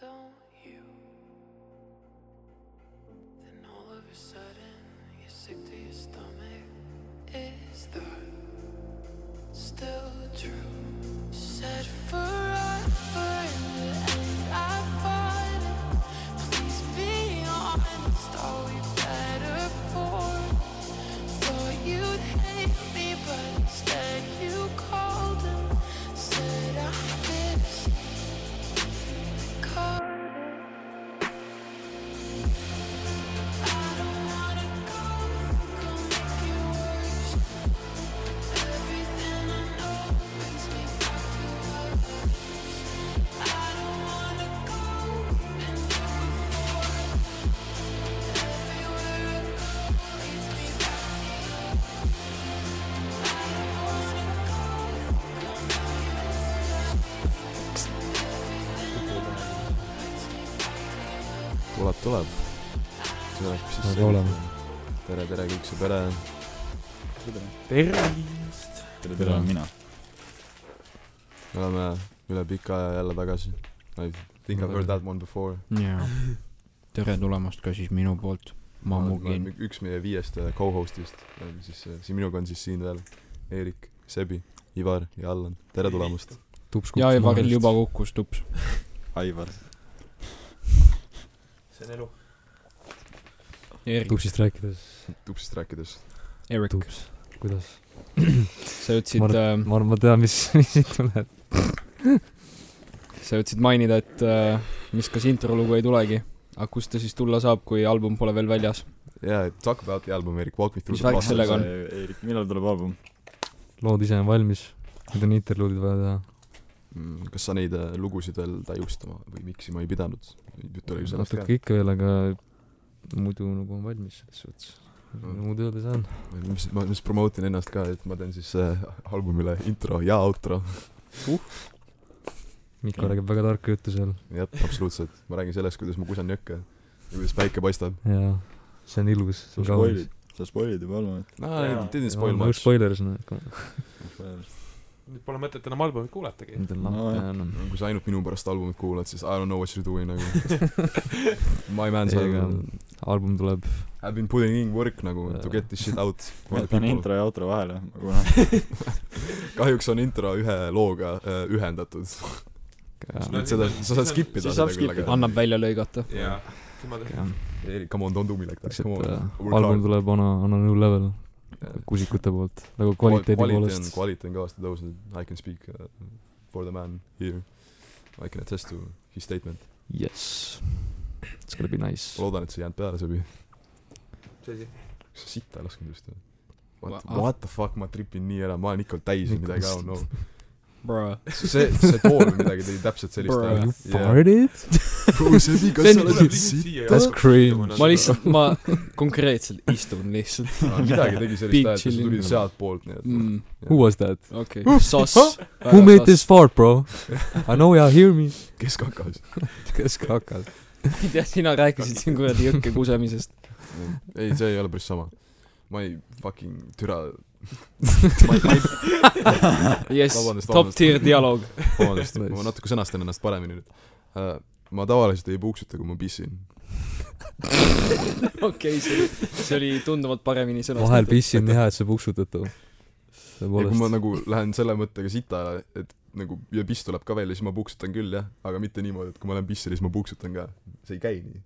don't you? Then all of a sudden you're sick to your stomach. Is that still true? Said forever tervist. tere, tere, olen mina. me oleme üle pika aja jälle tagasi. I think I have heard that one before. jaa. tere tulemast ka siis minu poolt. ma mugin. üks meie viiest äh, co-host'ist, siis äh, siin minuga on siis siin veel Eerik, Sebi, Ivar ja Allan, tere tulemast. tups ja Ivaril juba kukkus tups. Aivar. see on elu. Erik, tupsist rääkides, tupsist rääkides. Erik, tups, kuidas? sa ütlesid ma, äh, ma arvan, ma tean, mis, mis siit tuleb. sa ütlesid mainida, et äh, mis kas introlugu ei tulegi. aga kust ta siis tulla saab, kui album pole veel väljas? jaa, talk about the album, Eerik, walk me through Mis the värk sellega on? Eerik, millal tuleb album? lood ise on valmis, nüüd on interluudid vaja teha. Mm, kas sa neid äh, lugusid veel täiustama või miksima ei pidanud? jutt oli ju sellest ka natuke. ikka veel, aga muidu nagu on valmis selles suhtes. Muud öelda ei saa. mis, ma just promote in ennast ka, et ma teen siis äh, albumile intro ja outro. Mikko räägib väga tarka juttu seal jah, absoluutselt. ma räägin sellest, kuidas ma kusen jõkke ja kuidas päike paistab. ja see on ilus, sa spoil'id,. sa spoil'id juba albumit. aa, Jaa. didn't spoil no much. spoilers on, nüüd pole mõtet enam albumit kuulatagi. No, kui sa ainult minu pärast albumit kuulad, siis I don't know what you are doing nagu. My man, sa ei, aga album tuleb, have been putting in work nagu to get this shit out. jätan intro ja outro vahele, ma kuulan. kahjuks on intro ühe looga äh, ühendatud. No et seda, sa saad skip ida seda küll, aga annab välja lõigata. jaa. Erik, come on, don't do me like that, come on äh,. Album tuleb on a, on a new level kusikute poolt, nagu kvaliteedi Quality poolest. kvaliteet on kõvasti tõusnud, I can speak uh, for the man here. I can attest to his statement. Yes, it's gonna be nice ma. loodan, et see ei jäänud peale, Sebi. mis asi? kas sa sitta ei lasknud just või? What, Wha- what the fuck, ma tripin nii ära, ma olen ikka täis midagi, I don't know. Bro. see, see tool või midagi tegi täpselt sellist häält. Farted? Bro, Sebi, kas See sa on- lasid sitta? That's cream. ma lihtsalt, ma konkreetselt istun lihtsalt midagi tegi sellist Big häält ja see tuli sealtpoolt, nii et mm,. Who was that? okei okay., soss. Who made this fart, bro? I know you hear me. kes kakas? kes ka hakkas? ma ei tea, sina rääkisid siin kuradi jõkke kusemisest. ei, see ei ole päris sama. ma ei fucking türa jess top tier dialoog. vabandust, Nice. ma natuke sõnastan ennast paremini nüüd uh,. ma tavaliselt ei puuksuta, kui ma pissin. okei, see oli, see oli tunduvalt paremini vahel sõnastatud. pissi on nii hea, et sa puksutad too. ja kui ma nagu lähen selle mõttega sitale, et nagu ja piss tuleb ka välja, siis ma puuksutan küll jah, aga mitte niimoodi, et kui ma lähen pissile, siis ma puuksutan ka. see ei käi nii.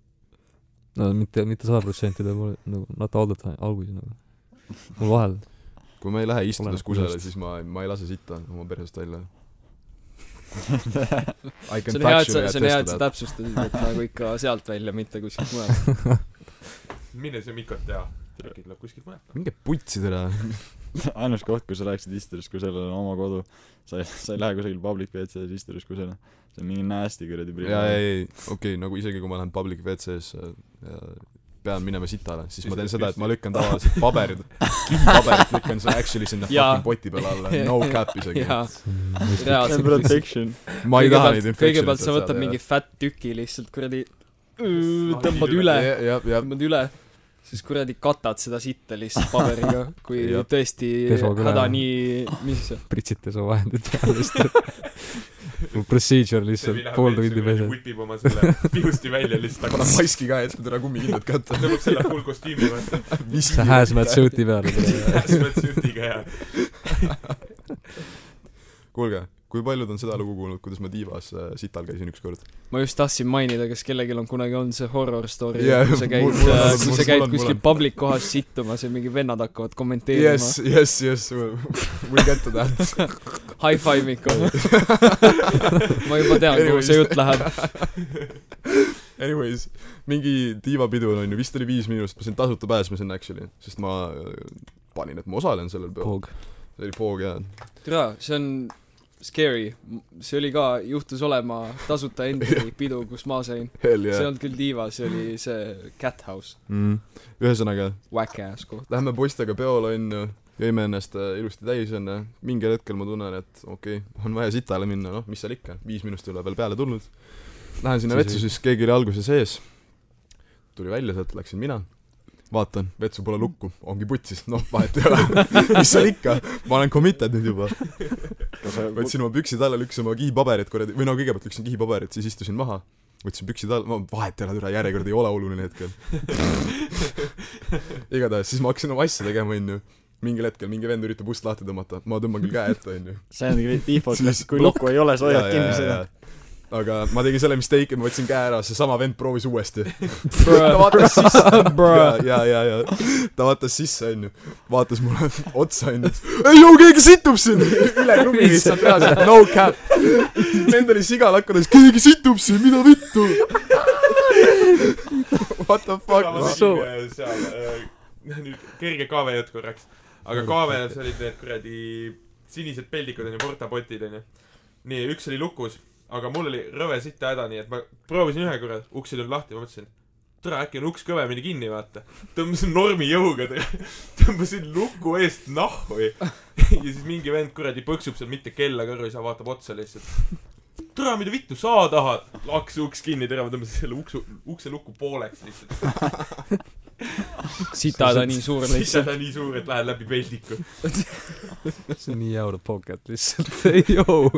no mitte, mitte sada protsenti tõepoolest, nagu the time, alguses nagu. mul vahel. Kui ma ei lähe istudes kusest. siis ma, ma ei lase sitta oma persest välja. See on hea, et sa, see on hea, et sa täpsustasid, et nagu ikka sealt välja, mitte kuskilt mujalt. mine see Mikot teha. äkki tuleb kuskilt mujalt. minge putsi tere. ainus koht, kus sa läheksid istudes, kui sellel on oma kodu, sa ei, sa ei lähe kusagil public WC-s istudes, kui seal see on mingi nasty kuradi jaa, ei, ei, okei, nagu isegi kui ma lähen public WC-s äh, ja pean minema sitale, siis ma teen seda, et ma lükkan tavaliselt paberid, kivipaberit lükkan selle actually sinna fucking poti peale alla, no cap isegi. ma ei taha neid kõigepealt, infection'e kõigepealt sa võtad mingi fat tüki lihtsalt kuradi, tõmbad üle, tõmbad üle, siis kuradi katad seda sitta lihtsalt paberiga, kui Jah. tõesti häda nii, mis see, pritsite su vahendid peale lihtsalt. procedure lihtsalt pool tundi pesed. whipib oma selle piusti välja lihtsalt, paneb aga maski ka ette, täna kummikindad kätte. tõmbab selle full kostüümi vaata. see hazmat suit'i peale. Hazmat suit'iga ja kuulge, kui paljud on seda lugu kuulnud, kuidas ma tiivas äh, sital käisin ükskord? ma just tahtsin mainida, kas kellelgi on kunagi olnud see horror story yeah,, kui sa käid kui sa käid kuskil public kohas sittumas ja mingi vennad hakkavad kommenteerima Yes, yes, yes, we'll get to that. high five ikka ma juba tean, kuhu see jutt läheb. Anyways, mingi tiivapidu on ju, vist oli Viis Miinust, ma sain tasuta pääsme sinna actually, sest ma äh, panin, et ma osalen sellel peol. See oli Poog jaa. tere, see on scary. see oli ka, juhtus olema tasuta entry pidu, kus ma sain. Hell see ei yeah olnud küll diiva, see oli see Cat House. mm.. ühesõnaga, Whack ass koht. Lähme poistega peole onju, jõime ennast äh, ilusti täis onju, mingil hetkel ma tunnen, et okei okay,, on vaja sitale minna, noh, mis seal ikka, viis minust ei ole veel peale tulnud. Lähen sinna vetsu, siis keegi oli alguse sees, tuli välja sealt, läksin mina, vaatan, vetsu pole lukku, ongi putsis, noh, vahet ei ole, mis seal ikka, ma olen committed nüüd juba. Võtsin oma püksid alla, lükkasin oma kihipaberid kuradi, või no kõigepealt lükkasin kihipaberid, siis istusin maha, võtsin püksid alla, ma vahet ei ole, türa järjekord ei ole oluline hetkel. igatahes, siis ma hakkasin oma asja tegema, onju. mingil hetkel mingi vend üritab ust lahti tõmmata, ma tõmban küll käe ette, onju. see on default, kui lukku ei ole, sa hoiad kinni seda. Aga ma tegin selle mistake'i, ma võtsin käe ära, seesama vend proovis uuesti. ta vaatas sisse, ja, ja, ja, ja. Ta vaatas sisse, onju, vaatas mulle otsa, onju, ei joo, keegi situb siin, üle klubi lihtsalt reaalselt, no cap. Vend oli siga lakkudes, keegi situb siin, mida vittu. What the fuck, ma So- tegin äh, seal äh, nüüd kerge KV jutt korraks. aga KV-s olid need kuradi sinised peldikud onju, portapotid onju. nii, üks oli lukus, aga mul oli rõve sita häda, nii et ma proovisin ühe korra, uks ei tulnud lahti, ma mõtlesin, tere, äkki on uks kõvemini kinni, vaata. tõmbasin normi jõuga, tõmbasin luku eest nahhu ja siis mingi vend kuradi põksub seal mitte kella kõrvu, ei saa, vaatab otsa lihtsalt. tere, mida vittu sa tahad? hakkas uks kinni, tere, ma tõmbasin selle uksu, ukse lukku pooleks lihtsalt. sita ta nii suur lihtsalt. ta nii suur, et lähed läbi peldiku. see on nii out of pocket lihtsalt, ei joo,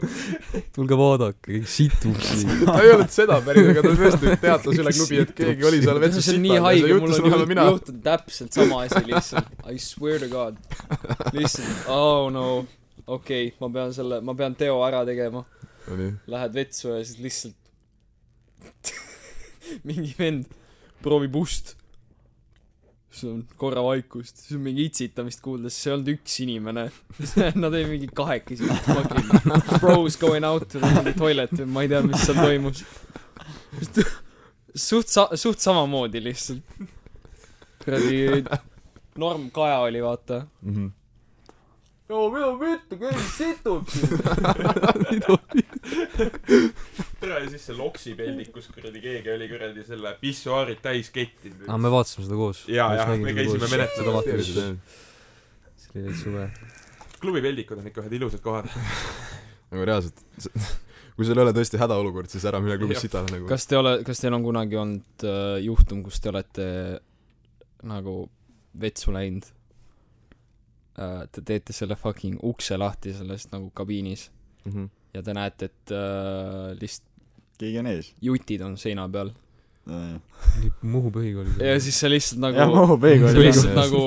tulge vaadake, situb siin. ta ei olnud seda päris, aga ta tõesti teatas üle klubi, et keegi oli seal vetsus see on sita nii ja haige, see mul juhtus juht- mina. juhtunud täpselt sama asi lihtsalt. I swear to god. lihtsalt, oh no, okei okay,, ma pean selle, ma pean teo ära tegema. Lähed vetsu ja siis lihtsalt mingi vend proovib ust. Siis on korra vaikust, siis on mingi itsitamist kuulda, siis see ei olnud üks inimene. Nad olid mingi kahekesi, fucking bros going out to the toilet ma ei tea, mis seal toimus. suht sa-, suht samamoodi lihtsalt. kuradi norm Kaja oli, vaata. Mhm. no mida vittu, keegi situb siin. See loksi peldik, kus kuradi keegi oli kuradi selle pissuaarid täis kettinud. aa, me vaatasime seda koos. Jaa, jaa, me käisime vaatamas. see oli veits suve. klubipeldikud on ikka ühed ilusad kohad. nagu reaalselt, kui sul ei ole tõesti hädaolukord, siis ära mine klubis sitale nagu. kas te ole, kas teil on kunagi olnud äh, juhtum, kus te olete nagu vetsu läinud äh,? Te teete selle fucking ukse lahti sellest nagu kabiinis Mhm. ja te näete, et äh, lihtsalt keegi on ees. jutid on seina peal Muhu põhikoolis. ja siis sa lihtsalt jah, nagu Muhu sa Peekooli lihtsalt nagu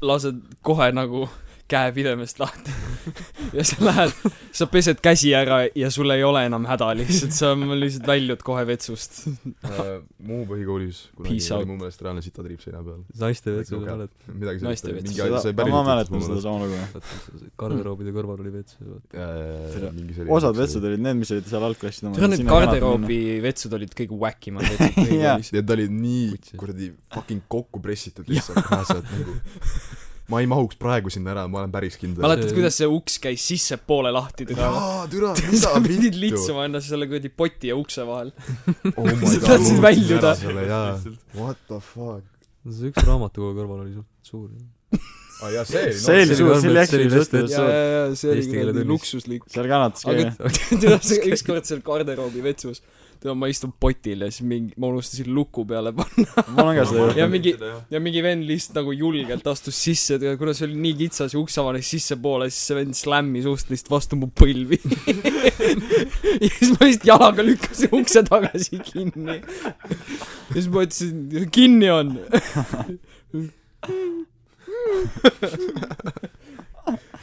lased kohe nagu käe pidemest lahti ja sa lähed, sa pesed käsi ära ja sul ei ole enam häda lihtsalt, sa lihtsalt väljud kohe vetsust. Muu põhikoolis kunagi oli mu meelest reaalne sitatriip seina peal. naiste vetsus Okei. oled. midagi Naiste vetsus. mingi see seda, ma mäletan seda sama lugu. garderoobide kõrval oli vets. Osad vetsud olid need, mis olid seal algklassid tead, need garderoobi vetsud olid kõige wackimad vetsud ja ta oli nii kuradi fucking kokku pressitud lihtsalt reaalselt nagu ma ei mahuks praegu sinna ära, ma olen päris kindel. mäletad, kuidas see uks käis sissepoole lahti teda? jaa, türa, sa mida pidid vittu? litsuma ennast selle kuradi poti ja ukse vahel. oh my Sa god, tahtsid väljuda. jaa, what the fuck. see üks raamatukogu kõrval oli suht suur. aa jaa, see oli see oli suur, see oli actually oli suhteliselt hästi- ja, suur. ja, ja see oli kuradi luksuslik. seal kannatas aga käia. tead, ükskord seal garderoobi vetsus tead ma istun potil ja siis mingi ma unustasin luku peale panna. Ma olen ka seda Ja juhtunud. mingi- ja mingi vend lihtsalt nagu julgelt astus sisse ja kuna see oli nii kitsas ja uks avanes sissepoole siis see vend slämmis ust lihtsalt vastu mu põlvi. Ja siis ma lihtsalt jalaga lükkasin ukse tagasi kinni. Ja siis ma ütlesin kinni on.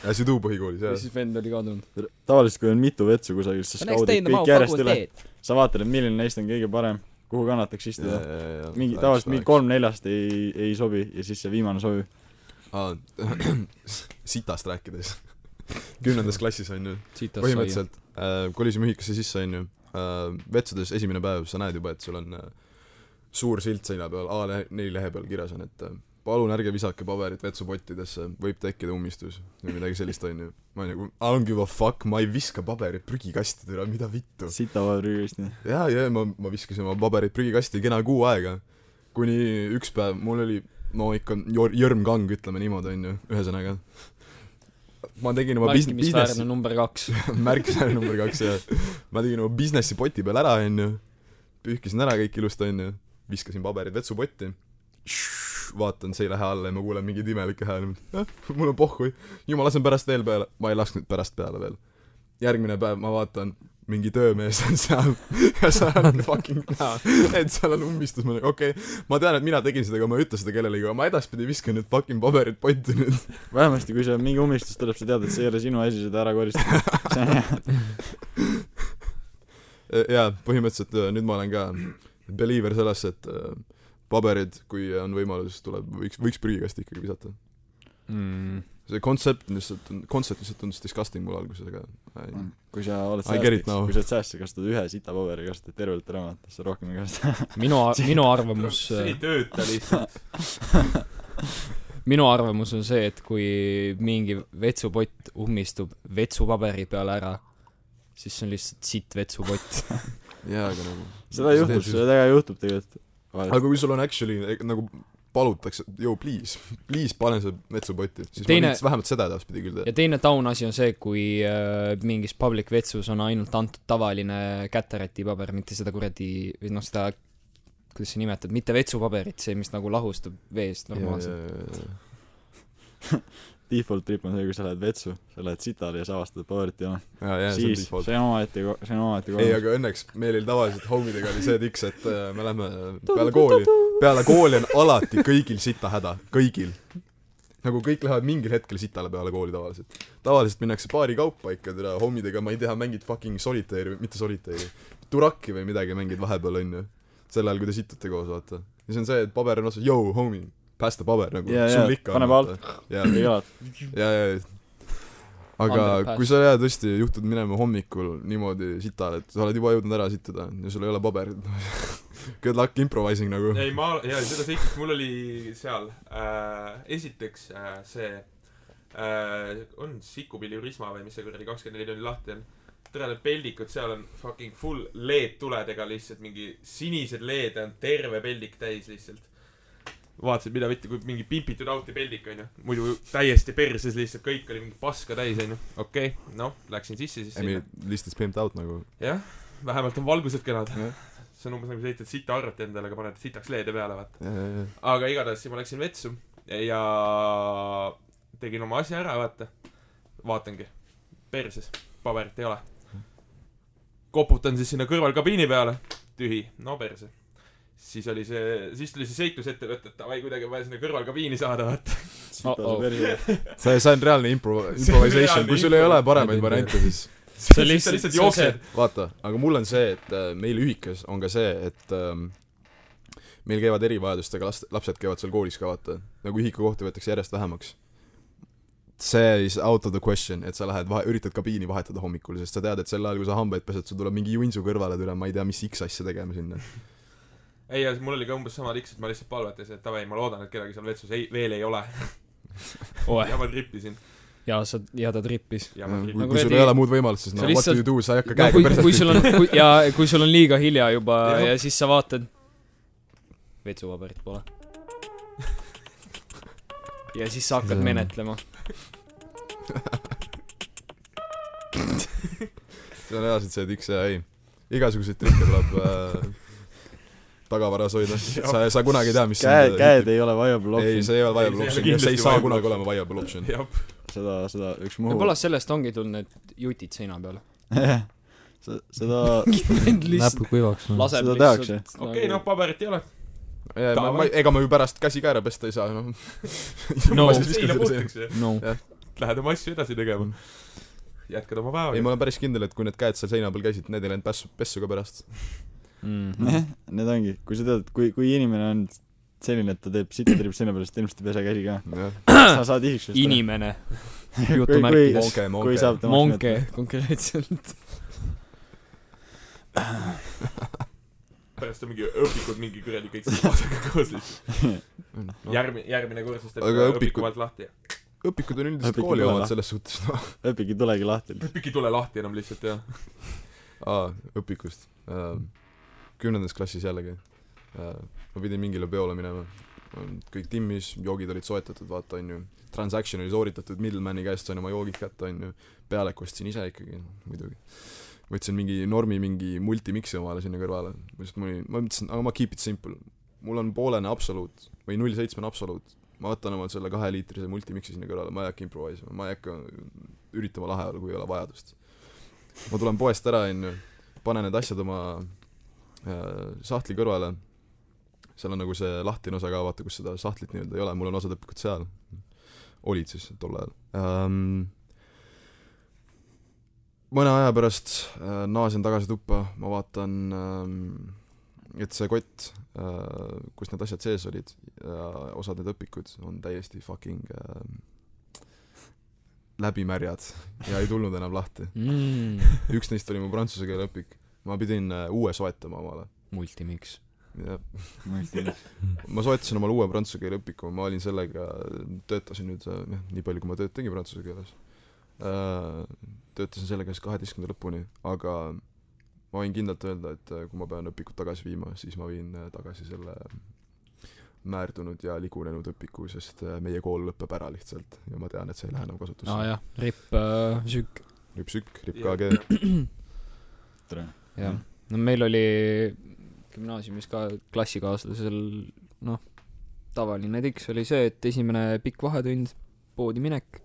Ja Sidu põhikoolis ja jah. Siis vend oli kadunud tavaliselt, kui on mitu vetsu kusagil, siis the kõik järjest üle. Sa vaatad, et milline neist on kõige parem, kuhu kannataks istuda. mingi, tavaliselt mingi mingi kolm neljast ei, ei sobi ja siis see viimane sobib. aa, sitast rääkides. kümnendas klassis onju, siit põhimõtteliselt äh, kolisime ühikasse sisse onju äh,, vetsudes esimene päev sa näed juba, et sul on äh, suur silt seina peal, A4 lehe peal kirjas on, et äh, palun ärge visake paberit vetsupottidesse, võib tekkida ummistus või midagi sellist onju. ma nagu I don't give a fuck, ma ei viska paberit prügikasti, türa, mida vittu. sitavad rüügist nii. jaa, ja ma, ma viskasin oma paberid prügikasti kena kuu aega. kuni üks päev, mul oli no ikka jor-, jõrm kang, ütleme niimoodi, onju, ühesõnaga. ma tegin oma bis-, businessi, number kaks märkimisväärne number kaks ja ma tegin oma businessi poti peal ära, onju. pühkisin ära kõik ilusti, onju. viskasin paberid vetsupotti. vaatan, see ei lähe alla ja ma kuulen mingeid imelikke hääli. mul on pohhui, ju ma lasen pärast veel peale. ma ei lasknud pärast peale veel. järgmine päev ma vaatan, mingi töömees on seal ja seal on fucking näha, et seal on ummistus, ma olen okei okay,, ma tean, et mina tegin seda, aga ma ei ütle seda kellelegi, aga ma edaspidi viskan need fucking paberid potti nüüd. vähemasti, kui sul mingi ummistus tuleb, sa tead, et see ei ole sinu asi seda ära koristada. see on hea. jaa, põhimõtteliselt äh, nüüd ma olen ka believer sellesse, et äh, paberid, kui on võimalus, tuleb, võiks, võiks prügikasti ikkagi visata. mm.. see kontsept lihtsalt, kontsept lihtsalt tundus disgusting mulle alguses, aga ei. kui sa oled I säästlik, now. kui sa oled säästlik, kasutad ühe sita paberi, kasutad tervet raamatut, sa rohkem ei kasuta. minu, minu arvamus see ei tööta lihtsalt. minu arvamus on see, et kui mingi vetsupott ummistub vetsupaberi peale ära, siis see on lihtsalt sitt vetsupott. jaa, aga nagu seda juhtub, seda väga juhtub tegelikult. Aga kui sul on actually eh, nagu palutakse, yo please, please pane see vetsupotti, siis Teine- ma vähemalt seda edaspidi küll ja teha. teine taun asi on see, kui äh, mingis public vetsus on ainult antud tavaline käterätipaber, mitte seda kuradi, või noh, seda kuidas sa nimetad, mitte vetsupaberit, see, mis nagu lahustab veest normaalselt. Default trip on see, kui sa lähed vetsu, sa lähed sitale ja sa avastad, paberit ei ole. see siis see on omaette, see on omaette ei, kogemus. aga õnneks meil oli tavaliselt homidega oli see tiks, et äh, me lähme peale kooli, peale kooli on alati kõigil sita häda, kõigil. nagu kõik lähevad mingil hetkel sitale peale kooli tavaliselt. tavaliselt minnakse paari kaupa ikka, tere, homidega ma ei tea, mängid fucking solitairi, mitte solitairi, turaki või midagi mängid vahepeal, onju. sel ajal, kui te situte koos, vaata. ja siis on see, et paber on otsas, yo, homie, päästa paber nagu jaa, sul ikka pane on, pealt. jaa, ei ole. ja, ja, ja aga Underpass. kui sa jääd tõesti, juhtud minema hommikul niimoodi sitale, et sa oled juba jõudnud ära sittuda ja sul ei ole paberit, good luck improvising nagu. ei, ma, jaa, seda seikust mul oli seal äh,, esiteks äh, see äh, on Sikupilli Risma või mis see kuradi kakskümmend neli tundi lahti on. tere, need peldikud seal on fucking full LED-tuledega lihtsalt mingi sinised LED-e on terve peldik täis lihtsalt. vaatasid, mida mitte, kui mingi pimpitud auti peldik onju, muidu täiesti perses lihtsalt kõik oli mingi paska täis onju. okei okay,, noh, läksin sisse siis sinna., list is pimped out nagu. jah, vähemalt on valgused kenad Jah.. see on umbes nagu sa ehitad sita arvuti endale, aga paned sitaks LED-e peale vaata. ja, ja. aga igatahes siis ma läksin vetsu ja tegin oma asja ära, vaata. vaatangi, perses, paberit ei ole. koputan siis sinna kõrvalkabiini peale, tühi, no perse. Siis oli see, siis tuli see seiklus ette võtta, et davai, kuidagi on vaja sinna kõrvalkabiini saada, vaata. See, see on reaalne impro-, improvisation, kui sul ei ole paremaid variante, siis sa lihtsalt, lihtsalt jooksed., vaata, aga mul on see, et äh, meil ühikas on ka see, et ähm, meil käivad erivajadustega last-, lapsed käivad seal koolis ka vaata, nagu ühikukohti võetakse järjest vähemaks. see is out of the question, et sa lähed vahe, üritad kabiini vahetada hommikul, sest sa tead, et sel ajal, kui sa hambaid pesed, sul tuleb mingi junsu kõrvale tule, ma ei tea, mis X asja tegema sinna. ei, ja mul oli ka umbes sama tiks, et ma lihtsalt palvetasin, et davai, ma loodan, et kedagi seal vetsus ei, veel ei ole. ja, ma trippisin. ja sa, ja ta trippis. ja ma kui, trippisin. Nagu kui sul ei ole muud võimalust, siis no what lihtsalt- do you do, sa ei hakka no käega kui, perset kui sul on, kui, ja kui sul on liiga hilja juba Jah. ja siis sa vaatad, vetsupaberit pole. ja siis sa hakkad See on- menetlema. see on reaalselt see tiks ja ei. igasuguseid trikke tuleb äh, tagavaras hoida. sa, sa kunagi ei tea, mis käed, käed ei ole viable ei, option. see ei ole viable Ei, see ei ole option ja see ei saa viable kunagi option. olema viable option. seda, seda üks muhu. võib-olla sellest ongi tulnud need jutid seina peale. jah, seda, näpud kuivaks. Seda tehakse. nagu- okei, noh, paberit ei ole. ma, ma, ega ma ju pärast käsi kääre pesta ei saa, noh. No. seina puutuks ju. no Lähed oma asju edasi tegema. jätkad oma ei, päeva. ma olen päris kindel, et kui need käed seal seina peal käisid, need ei läinud pessu, pessu ka pärast. mm.. jah, need ongi, kui sa tead, kui, kui inimene on selline, et ta teeb sitatriip seina peal, siis ta ilmselt ei pese käsi ka. sa saad isiksust. inimene, kui, jutumärkides. Monke, kui monke. saab temast monke konkreetselt. pärast on mingi õpikud mingi kuradi kõik vasaga koos lihtsalt. järgmine, järgmine kursus teeb õpiku õpikud- alt lahti. õpikud on üldiselt Õpikud kooli omad selles suhtes, noh. õpik ei tulegi lahti. õpik ei tule lahti enam lihtsalt jah. aa, õpikust. Kümnendas klassis jällegi. ma pidin mingile peole minema. kõik timmis, joogid olid soetatud, vaata onju. Transaction oli sooritatud, middlemani käest sain oma joogid kätte onju. pealek ostsin ise ikkagi, muidugi. võtsin mingi normi mingi multimixi omale sinna kõrvale. sest ma olin, ma mõtlesin, aga ma keep it simple. mul on poolene absoluut või null seitsmene absoluut. ma võtan omalt selle kaheliitrise multimixi sinna kõrvale, ma ei hakka improvisima, ma ei hakka üritama lahe olla, kui ei ole vajadust. ma tulen poest ära onju, panen need asjad oma äh, sahtli kõrvale, seal on nagu see lahtine osa ka, vaata kus seda sahtlit nii-öelda ei ole, mul on osad õpikud seal. olid siis tol ajal ähm,. mõne aja pärast äh, naasen tagasi tuppa, ma vaatan ähm, et see kott äh,, kus need asjad sees olid ja osad need õpikud on täiesti fucking äh, läbimärjad ja ei tulnud enam lahti. Mm. üks neist oli mu prantsuse keele õpik. Ma pidin äh, uue soetama omale. multimix. jah, ma soetasin omale uue prantsuse keele õpiku, ma olin sellega, töötasin nüüd äh, jah, nii palju, kui ma tööd tegin prantsuse keeles. töötasin sellega siis kaheteistkümnenda lõpuni, aga ma võin kindlalt öelda, et äh, kui ma pean õpikut tagasi viima, siis ma viin äh, tagasi selle määrdunud ja ligunenud õpiku, sest äh, meie kool lõpeb ära lihtsalt ja ma tean, et see ei lähe enam kasutusse aa. jah, ripp äh, sükk, ripp Sükk, ripp Jah. KG. tere. jah. no meil oli gümnaasiumis ka klassikaaslasel noh, tavaline tiks oli see, et esimene pikk vahetund, poodi minek,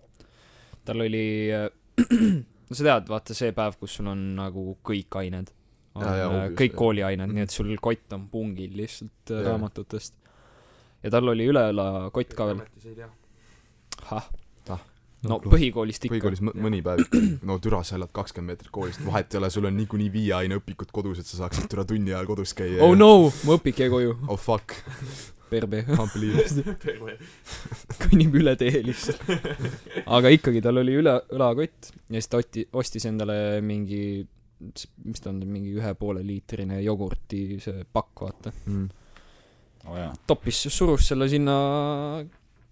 tal oli äh, no sa tead, vaata see päev, kus sul on nagu kõik ained. on Jaa, jaa, äh, kõik kooliained, nii et sul kott on pungil lihtsalt äh, Jaa. raamatutest. ja tal oli üleõla kott ka veel. ahah Ah., no põhikoolist ikka. põhikoolis mõ- mõni päev no türa, sa elad kakskümmend meetrit koolist, vahet ei ole, sul on niikuinii viie aine õpikud kodus, et sa saaksid türa tunni ajal kodus käia oh. no, mu õpik jäi koju, oh fuck, perbe, kõnnib üle tee lihtsalt. aga ikkagi, tal oli üle, õlakott ja siis ta oti-, ostis endale mingi, mis ta on, mingi ühe poole liitrine jogurti see pakk, vaata. Mm. oo jaa. toppis, surus selle sinna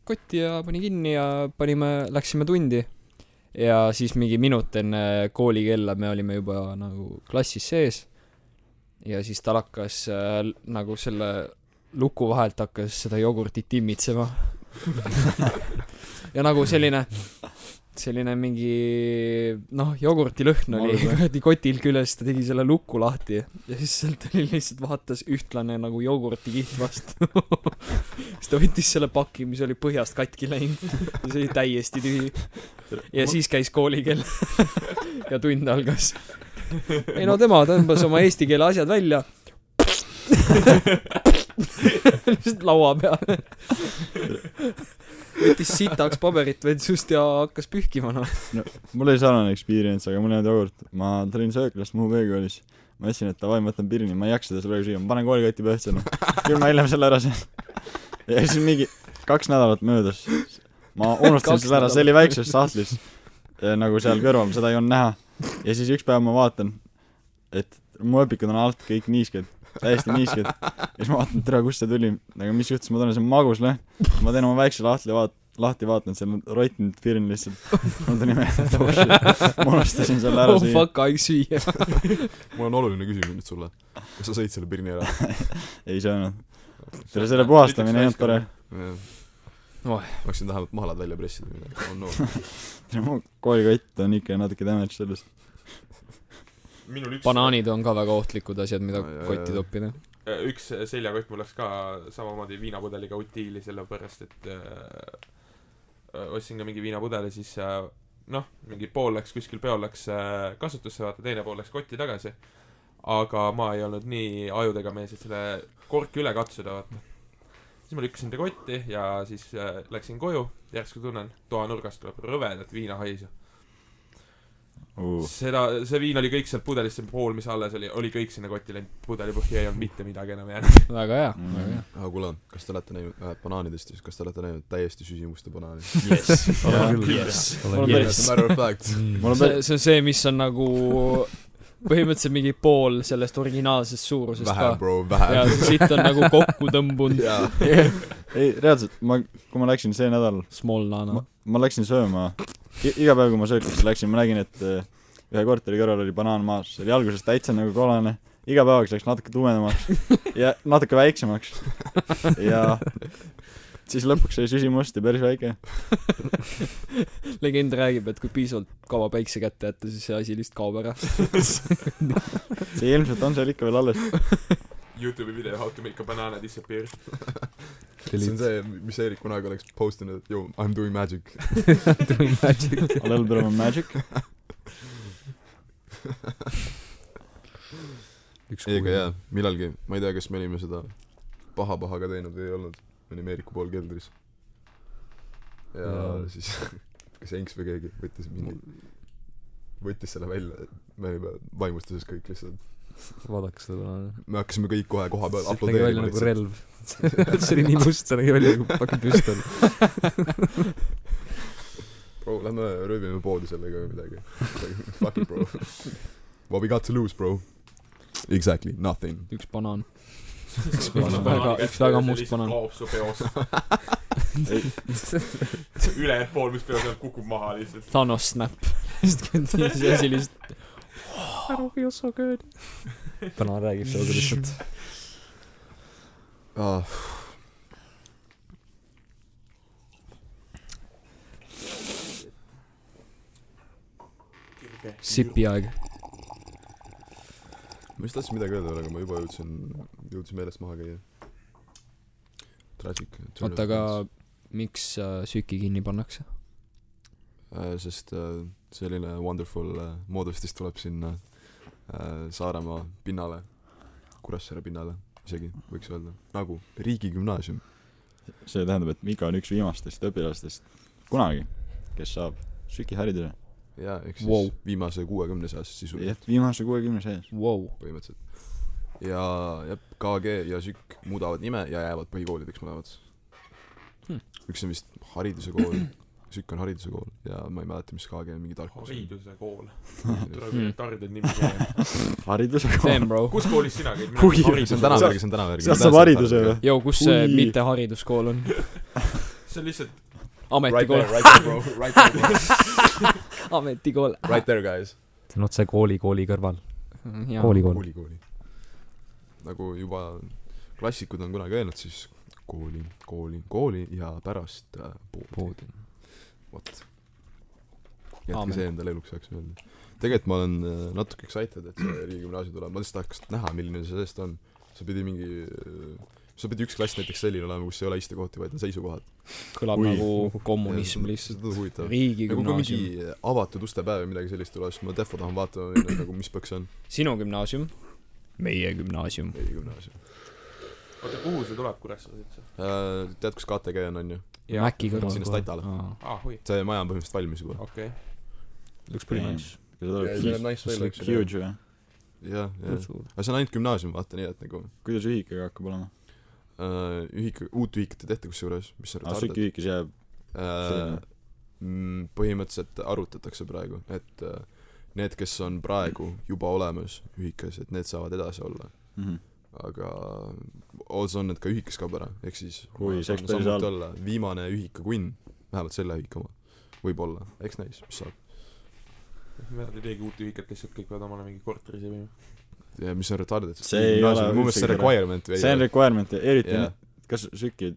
kotti ja pani kinni ja panime, läksime tundi. ja siis mingi minut enne koolikella me olime juba nagu klassis sees. ja siis tal hakkas äh, nagu selle luku vahelt hakkas seda jogurtit immitsema. ja nagu selline, selline mingi noh, jogurti lõhn oli kuradi kotil küljes, ta tegi selle luku lahti ja siis sealt oli lihtsalt vaatas ühtlane nagu jogurtikiht vastu. siis ta võttis selle paki, mis oli põhjast katki läinud ja see oli täiesti tühi. ja siis käis koolikell ja tund algas. ei no tema tõmbas oma eesti keele asjad välja. lihtsalt laua peale. Võttis sitaks paberit vetsust ja hakkas pühkima noh. mul oli sarnane experience, aga mul ei olnud jogurt. ma tulin sööklast Muhu veekoolis. ma mõtlesin, et davai, ma võtan pirni, ma ei jaksa seda praegu süüa, ma panen koolikoti põhjasse, noh. küll ma hiljem selle ära söön. ja siis mingi kaks nädalat möödas. ma unustasin selle ära, see oli väikses sahtlis. nagu seal kõrval, seda ei olnud näha. ja siis üks päev ma vaatan, et mu õpikud on alt kõik niisked, täiesti niisked. ja siis ma vaatan, tere, kust see tuli, aga mis juhtus, ma tunnen, see on maguslõhn. ma teen oma väikse lahti, vaat-, lahti vaatan, seal on rottinud pirn lihtsalt. mul tuli meelde, et oh shit, ma unustasin selle ära oh süüa. fuck, aeg süüa. mul on oluline küsimus nüüd sulle. kas sa sõid selle pirni ära? ei söönud. tere, selle puhastamine ei olnud tore. Oih. hakkasin vähemalt mahlad välja pressida või midagi, oh no. tere, mu koolikott on ikka natuke damage sellest. Minul üks banaanid on ka väga ohtlikud asjad, mida jaa, kotti toppida. Äh, üks seljakott mul läks ka samamoodi viinapudeliga utiili, sellepärast et äh, äh, ostsin ka mingi viinapudeli, siis äh, noh, mingi pool läks kuskil peol läks äh, kasutusse, vaata, teine pool läks kotti tagasi. aga ma ei olnud nii ajudega mees, et selle korki üle katsuda, vaata. siis ma lükkasin ta kotti ja siis äh, läksin koju, järsku tunnen, toanurgast tuleb rõvedat viinahaisu. uh.. seda, see viin oli kõik sealt pudelist, see pool, mis alles oli, oli kõik sinna kotti läinud, pudelipõhja ei olnud mitte midagi enam jäänud. väga hea, Mm. väga hea. aga kuule, kas te olete näinud äh, banaanidest siis, kas te olete näinud täiesti süsimuste banaani? Yes. olen Olen küll on see päris, see on see, mis on nagu põhimõtteliselt mingi pool sellest originaalsest suurusest vähe, ka. bro, ja vähe. see sitt on nagu kokku tõmbunud. ei reaalselt, ma, kui ma läksin see nädal, Small nano ma, läksin sööma, iga päev, kui ma sööklisse läksin, ma nägin, et äh, ühe korteri kõrval oli banaan maas, see oli alguses täitsa nagu kollane, iga päevaga see läks natuke tumedamaks ja natuke väiksemaks. ja siis lõpuks sai süsimust ja päris väike. legend räägib, et kui piisavalt kaua päikse kätte jätta, siis see asi lihtsalt kaob ära. see ilmselt on seal ikka veel alles. Youtube'i video How to make a banana disappear. see on see, mis Eerik kunagi oleks postinud, et yo, I m doing magic. Doing magic. A little bit of a magic. ei, aga jaa, millalgi, ma ei tea, kas me olime seda paha-paha ka teinud või ei olnud, me olime Eeriku pool keldris. ja Jaa. siis kas Enks või keegi võttis mingi, võttis selle välja, me olime vaimustuses kõik lihtsalt. vaadake seda me hakkasime kõik kohe koha peal see nägi välja nagu. relv. see oli nii must, see nägi välja nagu fucking püstol. bro, lähme röövime poodi sellega või midagi. Fuck it, bro. What we got to lose, bro? Exactly, nothing. üks banaan. Üks väga, üks väga must banaan. kaob su peost. ülejäänud pool, mis peos on, kukub maha lihtsalt. Thanos snap. see asi lihtsalt. I don't feel so good. banaan räägib sellega lihtsalt. ah,. sipi aeg. Ma just tahtsin midagi öelda, aga ma juba jõudsin, jõudsin meelest maha käia. Tragic. oota, aga miks äh, Süki kinni pannakse? äh,. sest äh, selline wonderful äh, moodustis tuleb sinna äh, Saaremaa pinnale, Kuressaare pinnale isegi, võiks öelda, nagu riigigümnaasium. see tähendab, et Mika on üks viimastest õpilastest kunagi, kes saab sügihariduse. jaa, ehk siis Wow. viimase kuuekümne seas sisuliselt, viimase kuuekümne sees. Wow. põhimõtteliselt. ja, jah, KG ja SÜK muudavad nime ja jäävad põhikoolideks mõlemad Hmm. üks on vist hariduse kool, SÜK on hariduse kool ja ma ei mäleta, mis KG on, mingi tarkus. hariduse kool. Tuleb tarded nimi meelde. hariduse bro. kus koolis sina käid? See on tänava järgi, see on tänava järgi. sealt saab hariduse või? Jou, kus see mitte hariduskool on? see on lihtsalt Right ametikool there, right there, bro, right there, bro. ametikool. Right there, guys. see on otse kooli, kooli kõrval. kooli. koolikool. kooli, kooli. nagu juba klassikud on kunagi öelnud, siis kooli, kooli, kooli ja pärast äh, poodi. poodi. vot. jätke see endale eluks ajaks meelde. tegelikult ma olen äh, natuke excited, et see riigigümnaasium tuleb, ma lihtsalt tahaks näha, milline see seest on. see pidi mingi, see pidi üks klass näiteks selline olema, kus ei ole istekohti, vaid on seisukohad. kõlab Ui. nagu kommunism see lihtsalt. nagu kui riigigümnaasium. mingi avatud ustepäev või midagi sellist tuleb, siis ma defo tahan vaatama nagu mis peaks see on. sinu gümnaasium? meie gümnaasium. riigigümnaasium. oota, kuhu see tuleb Kuressaares üldse? Äh, tead, kus KTG on, on ju? Maci kõrval. sinna Statale. hui, see maja on põhimõtteliselt valmis juba. okei. looks pretty nice. Ja see näeb nice välja, eks ju. jah, jah. aga see on ainult gümnaasium, vaata nii, et nagu kuidas ühikaga hakkab olema? Äh, ühik, uut ühikut ei tehta kusjuures, mis sa aa, süki ühikas jääb äh, mm, põhimõtteliselt arutatakse praegu, et äh, need, kes on praegu juba olemas ühikas, et need saavad edasi olla. mm. -hmm. aga odds on, et ka ühikas kaob ära, ehk siis päris samuti halb. olla viimane ühikakunn, vähemalt selle ühika oma, võib-olla, eks näis, mis saab. Nad ei teegi uut ühikat, lihtsalt kõik peavad omale mingi korteri sebima. Ja mis on retarded, See ei ole mu meelest see requirement või see on requirement ja eriti yeah. kas süki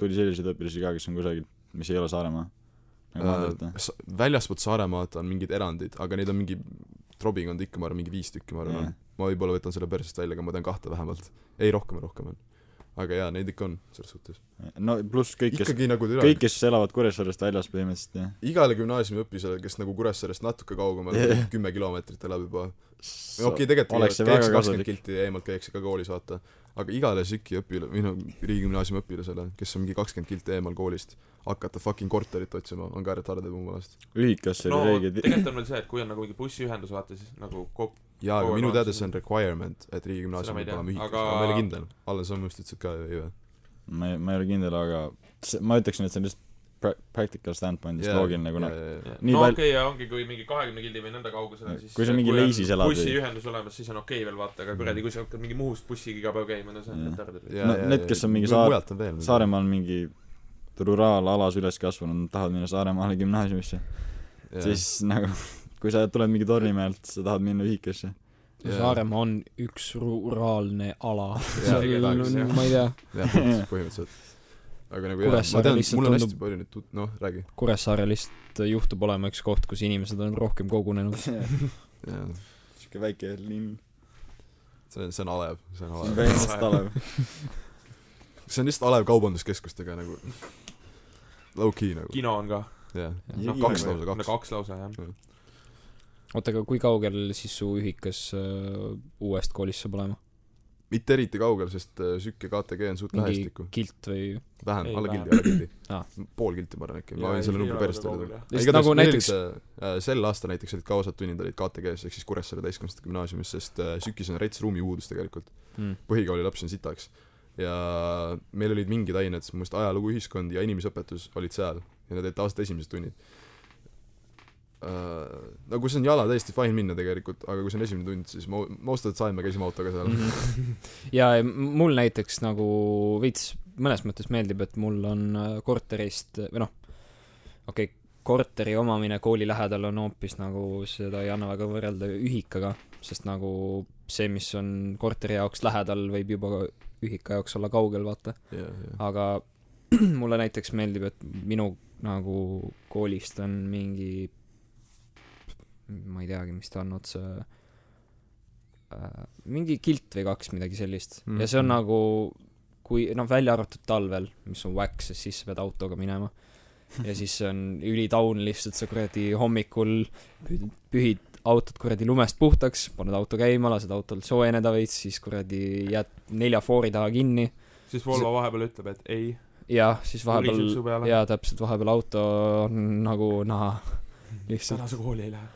tuli selliseid õpilasi ka, kes on kusagil, mis ei ole Saaremaa? nagu või? äh, väljaspoolt Saaremaad on mingid erandid, aga neid on mingi Trobiga on ikka, ma arvan, mingi viis tükki, ma arvan on. ma võib-olla võtan selle persest välja, aga ma tean kahte vähemalt. ei, rohkem, rohkem on. Aga jaa, neid ikka on, selles suhtes. no pluss kõik, kes, nagu kõik, kes elavad Kuressaarest väljas põhimõtteliselt, jah. igale gümnaasiumiõpilasele, kes nagu Kuressaarest natuke kaugemal Jah. kümme kilomeetrit elab juba, okei okay,, tegelikult oleks see väga kakskümmend kasulik. kilti eemalt käiakse ka koolis, vaata. Aga igale SÜK-i õpilane, või noh, riigigümnaasiumi õpilasele, kes on mingi kakskümmend kilti eemal koolist, hakata fucking korterit otsima, on ka retarded mu meelest. ühikasse no õiged tegelikult on veel see, et kui on nagu mingi bussiühendus, vaata siis nagu kok-, jaa, aga minu teada see- on requirement, et ei riigigümnaasium peab olema ühikas, aga- aga ma ei ole kindel. Allan, sa minu arust ütlesid ka ju või? ma ei, ma ei ole kindel, aga see, ma ütleksin, et see on lihtsalt pra-, practical standpoint'ist yeah, loogiline, kuna Nii Nii no pal- okei okay,, ja ongi, kui mingi kahekümne gildi või nõnda kaugusel on, siis Kui sa mingi on Leisis elad või- bussiühendus olemas, siis on okei okay veel vaata, aga kuradi, kui sa hakkad mingi Muhust bussiga iga päev käima, no see on Jah. retarded. No need, kes on mingi saar-. Saaremaal mingi ruraalalas üles kasvanud, tahavad minna Saaremaale gümnaasiumisse, siis nagu kui sa tuled mingi Tornimäelt, sa tahad minna ühikasse. Jaa. Saaremaa on üks ruraalne ala. Seal on, ma ei tea, jah, põhimõtteliselt. Aga nagu jah, ma tean, mul on tundub- hästi palju nüüd tut-, noh, räägi. Kuressaare lihtsalt juhtub olema üks koht, kus inimesed on rohkem kogunenud. jaa, siuke väike linn, see on, see on alev, see on see on alev. põhimõtteliselt alev. see on lihtsalt alev kaubanduskeskustega nagu low-key nagu, kino on ka. jah. Noh, kaks lausa, no kaks. kaks lausa, jah. oota, aga kui kaugel siis su ühikas äh, uuest koolist saab olema? Mitte eriti kaugel, sest äh, SÜK ja KTG on suht lähestikku. kilt või? vähem, alla kildi, alla kildi Aa.. pool kilti ma arvan äkki, ma võin selle numbri ole öelda. Lihtsalt nagu näiteks- näiteks sel aastal näiteks olid ka osad tunnid olid KTG-s ehk siis Kuressaare täiskasvanute gümnaasiumis, sest äh, SÜK-is on rets ruumipuudus tegelikult. Mm. põhikooli lapsi on sitaks. ja meil olid mingid ained, mu meelest ajalugu, ühiskond ja inimeseõpetus olid seal ja need olid tavaliselt esimesed tunnid uh,. nagu see on jala täiesti fine minna tegelikult, aga kui see on esimene tund, siis mo-, most of the time me käisime autoga seal. -hmm. ja mul näiteks nagu veits mõnes mõttes meeldib, et mul on äh, korterist või noh, okei okay,, korteri omamine kooli lähedal on hoopis nagu, seda ei anna väga võrrelda ühikaga, sest nagu see, mis on korteri jaoks lähedal, võib juba ühika jaoks olla kaugel, vaata. yeah, yeah. aga mulle näiteks meeldib, et minu nagu koolist on mingi ma ei teagi, mis ta on otse äh, mingi kilt või kaks, midagi sellist mm.. ja see on Mhm. nagu kui noh, välja arvatud talvel, mis on whack, sest siis sa pead autoga minema. ja siis on ülitaun lihtsalt, sa kuradi hommikul pühid, autot kuradi lumest puhtaks, paned auto käima, lased autol soojeneda veits, siis kuradi jääd nelja foori taha kinni siis Volvo vahepeal ütleb, et ei, ja siis vahepeal, jaa, täpselt, vahepeal auto on nagu naha lihtsalt. täna sa kooli ei lähe.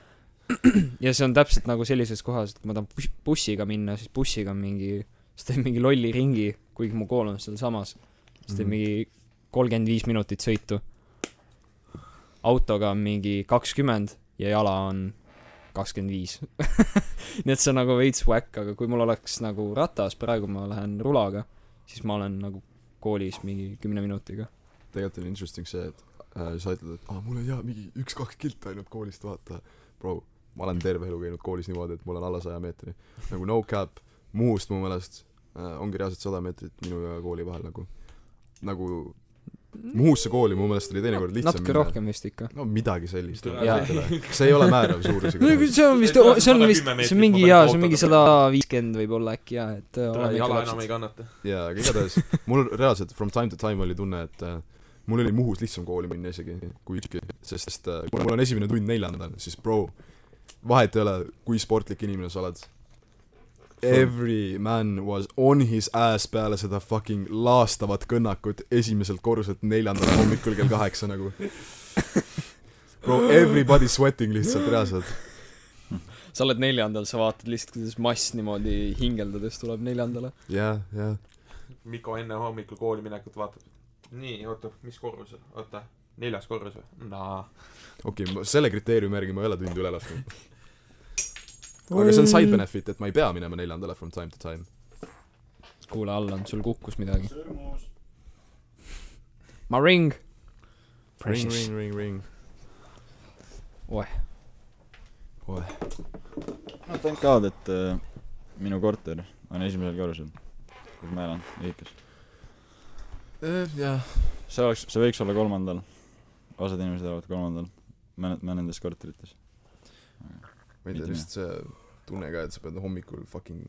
ja see on täpselt nagu sellises kohas, et kui ma tahan bus- bussiga minna, siis bussiga on mingi, siis teen mingi lolli ringi, kuigi mu kool on sealsamas. siis teen Mhm. mingi kolmkümmend viis minutit sõitu. autoga on mingi kakskümmend ja jala on kakskümmend viis. nii et see on nagu veits whack, aga kui mul oleks nagu ratas, praegu ma lähen rulaga, siis ma olen nagu koolis mingi kümne minutiga. tegelikult on interesting see, et äh, sa ütled, et aa, mul on jaa mingi üks-kaks kilti ainult koolist, vaata. Bro, ma olen terve elu käinud koolis niimoodi, et mul on alla saja meetri. nagu no cap, Muhust mu meelest äh, ongi reaalselt sada meetrit minu ja kooli vahel nagu, nagu Muhusse kooli mu meelest oli teinekord lihtsam natuke rohkem vist ikka. no midagi sellist. Jaa. see ei ole määrav suurus no igatahes. see on vist, see on 110 vist, see on mingi jaa, see on mingi sada viiskümmend võib-olla äkki jaa, et jala enam ei kannata. jaa, aga igatahes mul reaalselt from time to time oli tunne, et äh, mul oli Muhus lihtsam kooli minna isegi kui ükski, sest, sest äh, kuna mul on esimene tund neljandal, siis bro, vahet ei ole, kui sportlik inimene sa oled. Every man was on his ass peale seda fucking laastavat kõnnakut esimeselt korruselt neljandal hommikul kell kaheksa nagu. Bro, everybody sweating lihtsalt reaalselt. sa oled neljandal, sa vaatad lihtsalt, kuidas mass niimoodi hingeldades tuleb neljandale. jah, jah. Mikko enne hommikul kooli minekut vaatab. nii, oota, mis korrusel, oota, neljas korrus või? naa. okei okay,, selle kriteeriumi järgi ma ei ole tundi üle lasknud. Aga see on side benefit, et ma ei pea minema neljandale from time to time. kuule, Allan, sul kukkus midagi. ma ring. ring, ring, ring, ring. oeh, oeh. no thank god, et äh, minu korter on esimesel korrusel, kus ma elan, ühikas. jah. see oleks, see võiks olla kolmandal. osad inimesed elavad kolmandal, mõned, mõnedes korterites. Ma ei tea, lihtsalt see tunne ka, et sa pead hommikul fucking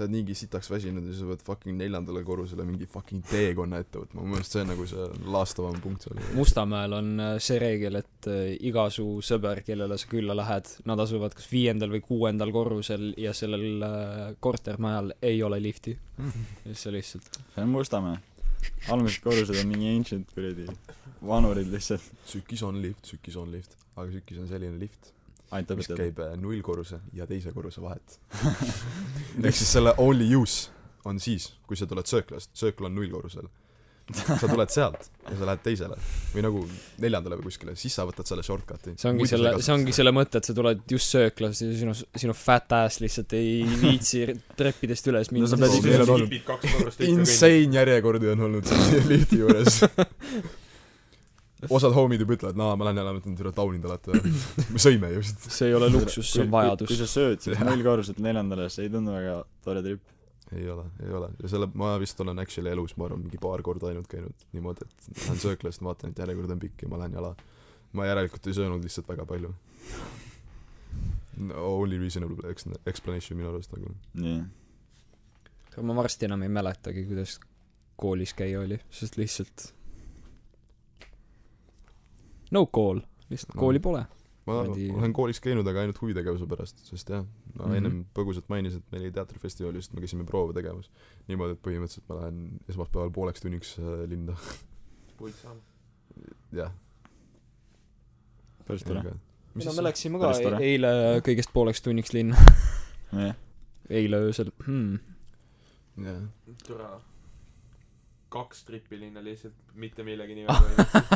sa oled niigi sitaks väsinud ja sa pead fucking neljandale korrusele mingi fucking teekonna ette võtma, mu meelest see on nagu see laastavam punkt seal. Mustamäel on äh, see reegel, et äh, iga su sõber, kellele sa külla lähed, nad asuvad kas viiendal või kuuendal korrusel ja sellel äh, kortermajal ei ole lifti. ja siis sa lihtsalt see on Mustamäe. almised korrused on mingi ancient kuradi vanurid lihtsalt. Sükis on lift, Sükis on lift, aga Sükis on selline lift, mis õpetajad. käib äh, nullkorruse ja teise korruse vahet. ehk siis selle only use on siis, kui sa tuled sööklast, söökla on nullkorrusel. sa tuled sealt ja sa lähed teisele või nagu neljandale või kuskile, siis sa võtad selle shortcut'i. see ongi selle, see ongi selle mõte, et sa tuled just sööklas ja sinu, sinu fat ass lihtsalt ei viitsi treppidest üles minna No insane järjekordi on olnud selle lifti juures. osad homid juba ütlevad, naa, ma lähen jälle, mõtlen, et taunid alati. me sõime just. see ei ole luksus, see on kui vajadus. sa sööd siis Jah. nullkorruselt neljandale, see ei tundu väga tore trip. ei ole, ei ole. ja selle, ma vist olen actually elus, ma arvan, mingi paar korda ainult käinud niimoodi, et lähen sööklast, vaatan, et järjekord on pikk ja ma lähen jala. ma järelikult ei söönud lihtsalt väga palju no,. Only reasonable ex-, explanation minu arust nagu. nii. ma varsti enam ei mäletagi, kuidas koolis käia oli, sest lihtsalt no call, lihtsalt No. kooli pole. ma Kuradi- olen koolis käinud, aga ainult huvitegevuse pärast, sest jah, ma Mhm. ennem põgusalt mainisin, et meil oli teatrifestival, just me käisime proove tegemas. niimoodi, et põhimõtteliselt ma lähen esmaspäeval pooleks tunniks äh, linna, puid saama. jah. päris tore. no me läksime ka tore. e- eile kõigest pooleks tunniks linna, jah, eile öösel hmm.. jah, türa. Kaks trippi linna lihtsalt mitte millegi nimel.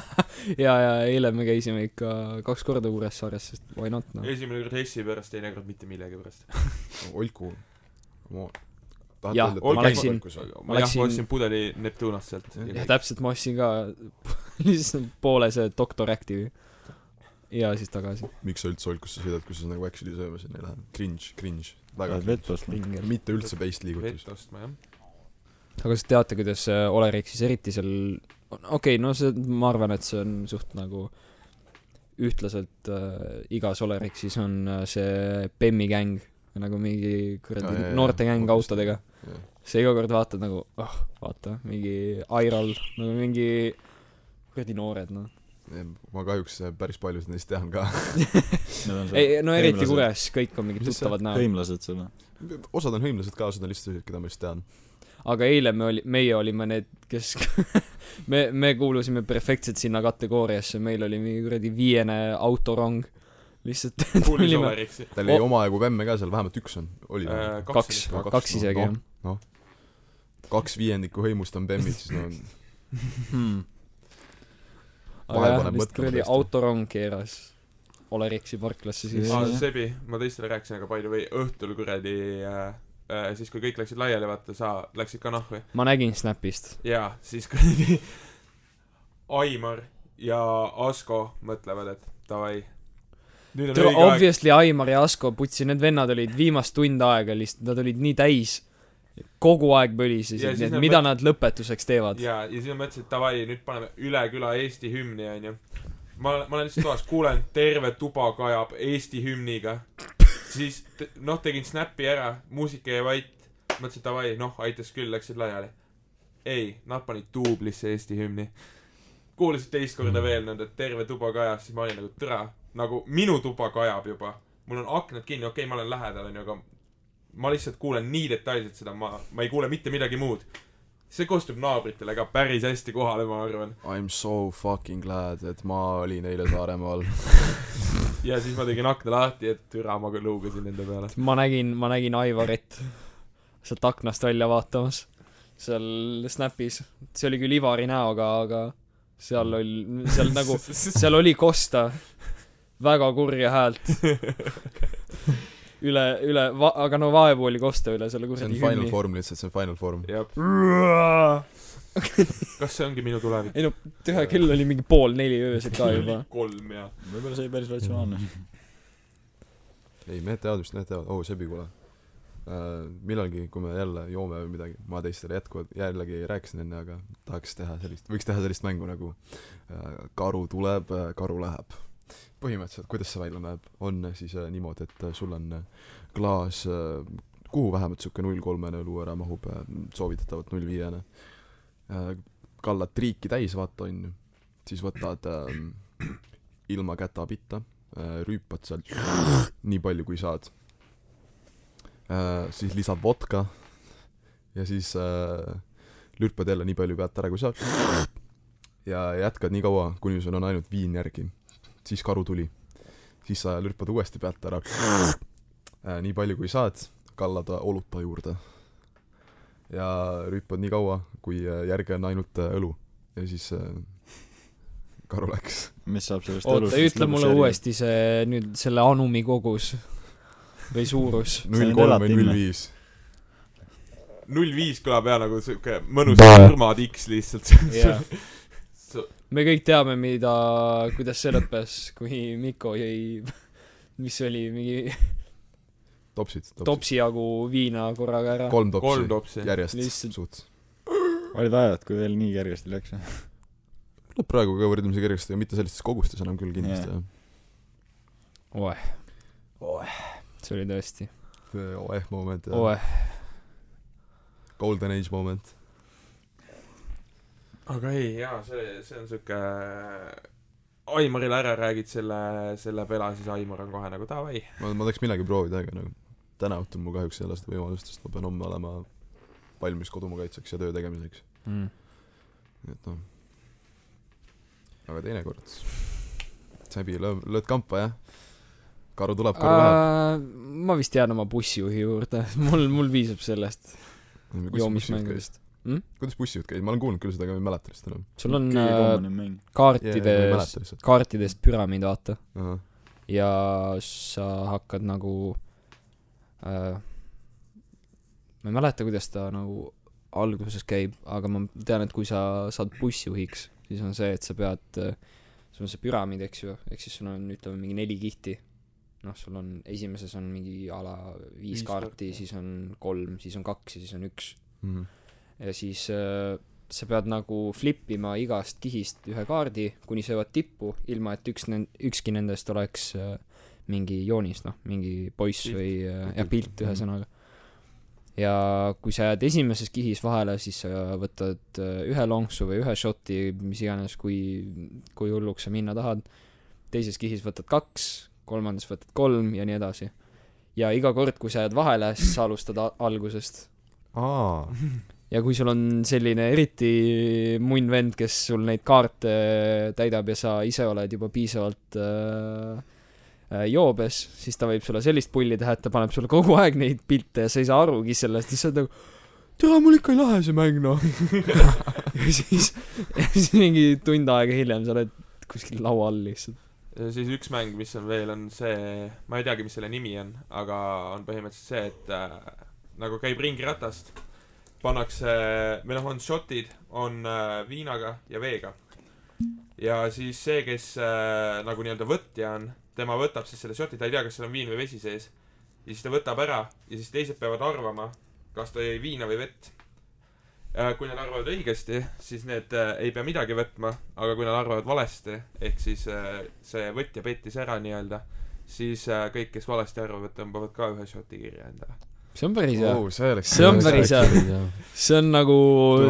ja, ja eile me käisime ikka kaks korda Kuressaares, sest why not noh. esimene kord Hessi pärast, teine kord mitte millegi pärast. Olku, come on. Jah, ma läksin- ma jah, ma läksin- ostsin pudeli Neptunast sealt. jah, täpselt, ma ostsin ka lihtsalt poole see Doctor Active'i ja siis tagasi. miks sa üldse Olkusse sõidad, kui sa nagu actually sööma sinna ei lähe? Cringe, cringe, väga ostma. mitte üldse based liigutus vett. ostma jah. Aga kas teate, kuidas äh, Olerik siis eriti seal, okei okay,, no see, ma arvan, et see on suht nagu ühtlaselt äh, igas Oleriksis on äh, see Bemmi gäng, nagu mingi kuradi Aa, jaa, jaa. noortegäng autodega. Sa iga kord vaatad nagu, ah oh,, vaata, mingi Airal, nagu mingi kuradi noored, noh. ma kahjuks äh, päris paljusid neist tean ka. ei, no eriti. Kures, kõik on mingid tuttavad näod. hõimlased sul. osad on hõimlased ka, osad on lihtsalt keda ma just tean. Aga eile me oli, meie olime need, kes me, me kuulusime perfektselt sinna kategooriasse, meil oli mingi kuradi viiene autorong. lihtsalt tulime, tal oli O- omajagu vemme ka seal, vähemalt üks on, oli või? Äh, kaks kaks, kaks isegi jah noh. kaks viiendikku hõimust on bemmid, siis no hmm.. aga jah, mõtlema kuradi tõesti. autorong keeras Oleriksi parklasse siis aa, Sebi, ma teistele rääkisin aga palju või õhtul kuradi äh, siis kui kõik läksid laiali, vaata, sa läksid ka nahku. ma nägin Snapist. jaa, siis kuradi Aimar ja Asko mõtlevad, et davai. õige aeg. Obviously Aimar ja Asko, putsi, need vennad olid viimast tund aega lihtsalt, nad olid nii täis. kogu aeg Ja siis nii et mida mõt- nad lõpetuseks teevad. jaa, ja siis ma mõtlesin, et davai, nüüd paneme üle küla Eesti hümni, onju. ma, ma olen lihtsalt toas, kuulen, terve tuba kajab Eesti hümniga. Siis noh, tegin snappi ära, muusika jäi vait. mõtlesin, davai, noh, aitas küll, läksid laiali. ei, nad panid duublisse Eesti hümni. kuulasin teist korda veel nende terve tuba kajas, siis ma olin nagu türa, nagu minu tuba kajab juba. mul on aknad kinni, okei okay,, ma olen lähedal, onju, aga ma lihtsalt kuulen nii detailselt seda, ma, ma ei kuule mitte midagi muud. see kostub naabritele ka päris hästi kohale, ma arvan. I m so fucking glad, et ma olin eile Saaremaal. ja siis ma tegin akna lahti, et türa, ma küll luugasin nende peale. ma nägin, ma nägin Aivarit sealt aknast välja vaatamas seal Snapis. see oli küll Ivari näoga, aga seal oli, seal nagu, seal oli kosta väga kurja häält. üle, üle, aga no vaevu oli kosta üle selle see on kuradi final hümni. form lihtsalt, see on final form. jah, kas see ongi minu tulevik? ei no, tühe kell oli mingi pool neli öösel ka juba. kolm ja. võib-olla see oli päris ratsionaalne. ei, mehed teavad, mis mehed teavad, oo oh, Sebi, kuule uh,. millalgi, kui me jälle joome või midagi, ma teistele jätkuvalt jällegi rääkisin enne, aga tahaks teha sellist, võiks teha sellist mängu nagu uh, karu tuleb, karu läheb. põhimõtteliselt, kuidas see välja näeb, on siis äh, niimoodi, et äh, sul on äh, klaas äh,, kuhu vähemalt sihuke null kolmene õlu ära mahub soovitatavalt null viiene äh,. Kallad triiki täis, vaata onju, siis võtad äh, ilma kätapitta äh,, rüüpad sealt nii palju kui saad äh,. siis lisad vodka ja siis äh, lürpad jälle nii palju pealt ära kui saad ja jätkad nii kaua, kuni sul on ainult viin järgi. siis karu tuli. siis sa lürpad uuesti pealt ära äh,. nii palju kui saad, kallad oluta juurde. Ja rüüpad nii kaua, kui äh, järgi on ainult äh, õlu. ja siis äh, karu läks. mis saab sellest oota, ütle mulle. uuesti see nüüd selle anumi kogus või suurus. null kolm või null viis. null viis kõlab jaa nagu siuke mõnus surmatiks lihtsalt jaa. me kõik teame, mida, kuidas see lõppes, kui Mikko jõi, mis see oli, mingi topsid, topsid. topsi jagu viina korraga ära. kolm kolm topsi topsi. järjest Lihtsalt- suht. olid ajad, kui veel nii kergesti läks. no praegu ka võrdlemisi kergesti, aga mitte sellistes kogustes enam küll kindlasti Jaa. jah. oeh. see oli tõesti. oeh moment oeh. golden age moment. aga ei jaa, see, see on siuke Aimarile ära räägid selle, selle pela, siis Aimar on kohe nagu davai. ma, ma tahaks millegagi proovida, aga nagu täna õhtul mul kahjuks ei ole seda võimalust, sest ma pean homme olema valmis kodumaa kaitseks ja töö tegemiseks. Mm. nii et noh. aga teinekord, säbi, lööd, lööd kampa jah? karu tuleb, karu läheb. ma vist jään oma bussijuhi juurde, mul, mul piisab sellest joomismängudest. kuidas bussijuht käis, ma olen kuulnud küll seda, aga ma ei mäleta lihtsalt enam. sul on äh, kaartides, kaartidest püramiid, vaata. ahah, ja sa hakkad nagu äh, ma ei mäleta, kuidas ta nagu alguses käib, aga ma tean, et kui sa saad bussijuhiks, siis on see, et sa pead, sul on see püramiid, eks ju, ehk siis sul on, ütleme, mingi neli kihti. noh, sul on, esimeses on mingi a la viis Viis kaarti siis on kolm, siis on kaks ja siis on üks. mhm. ja siis äh, sa pead nagu flipima igast kihist ühe kaardi, kuni sa jõuad tippu, ilma et üks nen-, ükski nendest oleks äh, mingi joonis, noh, mingi poiss Pilt. või äh, ja pilt ühesõnaga. ja kui sa jääd esimeses kihis vahele, siis sa võtad äh, ühe lonksu või ühe šoti, mis iganes, kui, kui hulluks sa minna tahad. teises kihis võtad kaks, kolmandas võtad kolm ja nii edasi. ja iga kord, kui sa jääd vahele, siis sa alustad algusest aa, ja kui sul on selline eriti munn vend, kes sul neid kaarte täidab ja sa ise oled juba piisavalt äh, joobes, siis ta võib sulle sellist pulli teha, et ta paneb sulle kogu aeg neid pilte ja sa ei saa arugi sellest, siis sa oled nagu tere, mul ikka ei lähe see mäng noh. ja siis, ja siis mingi tund aega hiljem sa oled kuskil laua all lihtsalt. ja siis üks mäng, mis on veel, on see, ma ei teagi, mis selle nimi on, aga on põhimõtteliselt see, et äh, nagu käib ringiratast, pannakse, või noh, on shotid, on äh, viinaga ja veega. ja siis see, kes äh, nagu nii-öelda võtja on, tema võtab siis selle shoti, ta ei tea, kas seal on viin või vesi sees. ja siis ta võtab ära ja siis teised peavad arvama, kas ta jõi viina või vett. kui nad arvavad õigesti, siis need äh, ei pea midagi võtma, aga kui nad arvavad valesti, ehk siis äh, see võtja pettis ära nii-öelda, siis äh, kõik, kes valesti arvavad, tõmbavad ka ühe šoti kirja endale. See on päris hea. oh, see See on päris hea. see on nagu,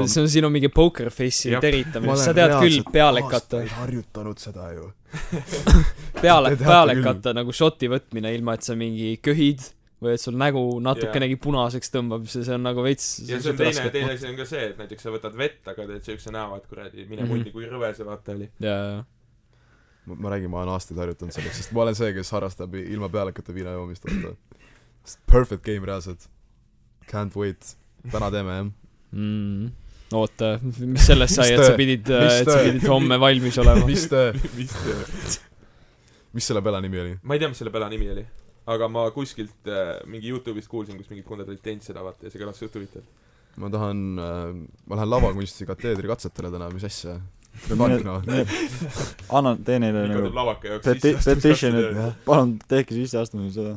see on sinu mingi poker face'i teritamine, sa tead küll pealekata, harjutanud seda ju. peale, pealekata nagu šoti võtmine, ilma et sa mingi köhid või et sul nägu natukenegi punaseks tõmbab, see, see on nagu veits ja see on teine, teine asi on ka see, et näiteks sa võtad vett, aga teed siukse näo, et kuradi, mine Mhm. mundi, kui rõve see vaata oli. jaa, jaa. ma, ma räägin, ma olen aastaid harjutanud selleks, sest ma olen see, kes harrastab ilma pealekata viina joomist, vaata. Perfect game reaalselt. Can't wait. täna teeme, jah. mm.. oota, mis sellest sai, et sa töö? pidid, Mis et sa töö? pidid homme valmis olema? mis te, mis, mis selle pela nimi oli? ma ei tea, mis selle pela nimi oli, aga ma kuskilt äh, mingi Youtube'ist kuulsin, kus mingid kundad olid teinud seda vaata ja see kõlas suht huvitavalt. ma tahan äh,, ma lähen lavakunsti kateedri katsetele täna, mis asja? anna, tee neile nagu peti-, petition, et palun tehke sisseastumisel seda.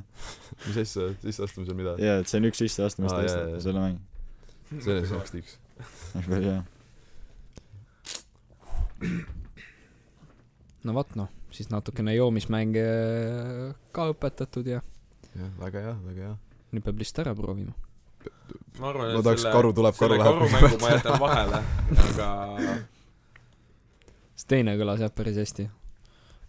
mis asja, sisseastumisel mida? jaa, et see on üks jaa, jaa. selle mäng. see oleks oleks tiiks. päris hea. no vot noh, siis natukene joomismänge ka õpetatud ja jah, väga hea, väga hea. nüüd peab lihtsalt ära proovima. ma arvan, Ma et tahaks selle karu tuleb, karu selle läheb. karumängu ma jätan vahele, aga see teine kõlas jah päris hästi.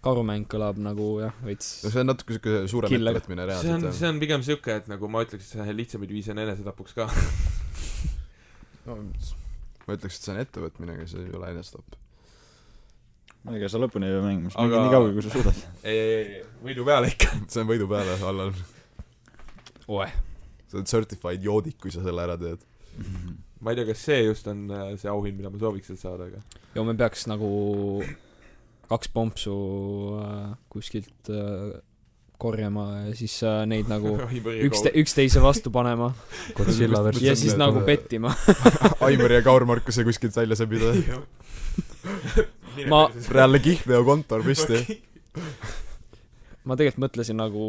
karumäng kõlab nagu jah, veits no see on natuke siuke suurem ettevõtmine see on, reaalselt see on pigem siuke, et nagu ma ütleks, et see lihtsamaid viise on enesetapuks ka. no, ma ütleks, et see on ettevõtmine, aga see ei ole enesetapp. ega sa lõpuni ei pea mängima, sa Aga- mängid nii kaua, kui sa suudad. ei, ei, ei, võidu peale ikka. see on võidu peale, Allan. oeh, sa oled certified joodik, kui sa selle ära teed. Ma ei tea, kas see just on äh, see auhind, mida ma sooviks sealt saada, aga ja me peaks nagu kaks pompsu äh, kuskilt äh, korjama ja siis neid nagu ükste-, üksteise vastu panema. Ja siis nagu pettima. Aivar ja Kaur Markuse kuskilt välja sebida. Ma- reaalne kihlveokontor püsti. ma tegelikult mõtlesin nagu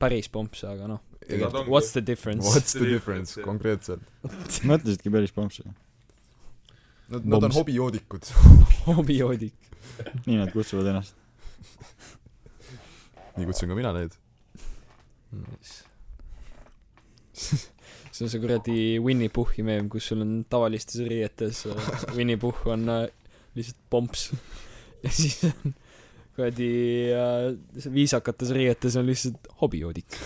päris pompse, aga noh, Ongi- what's the difference? What's the difference konkreetselt? mõtlesidki päris pompsi. Nad, nad on hobijoodikud. hobijoodik. nii nad kutsuvad ennast. nii kutsun ka mina neid. see on see kuradi Winnie Puhhi meem, kus sul on tavalistes riietes äh, Winnie Puhh on äh, lihtsalt pomps ja siis on kuradi äh, viisakates riietes on lihtsalt hobijoodik.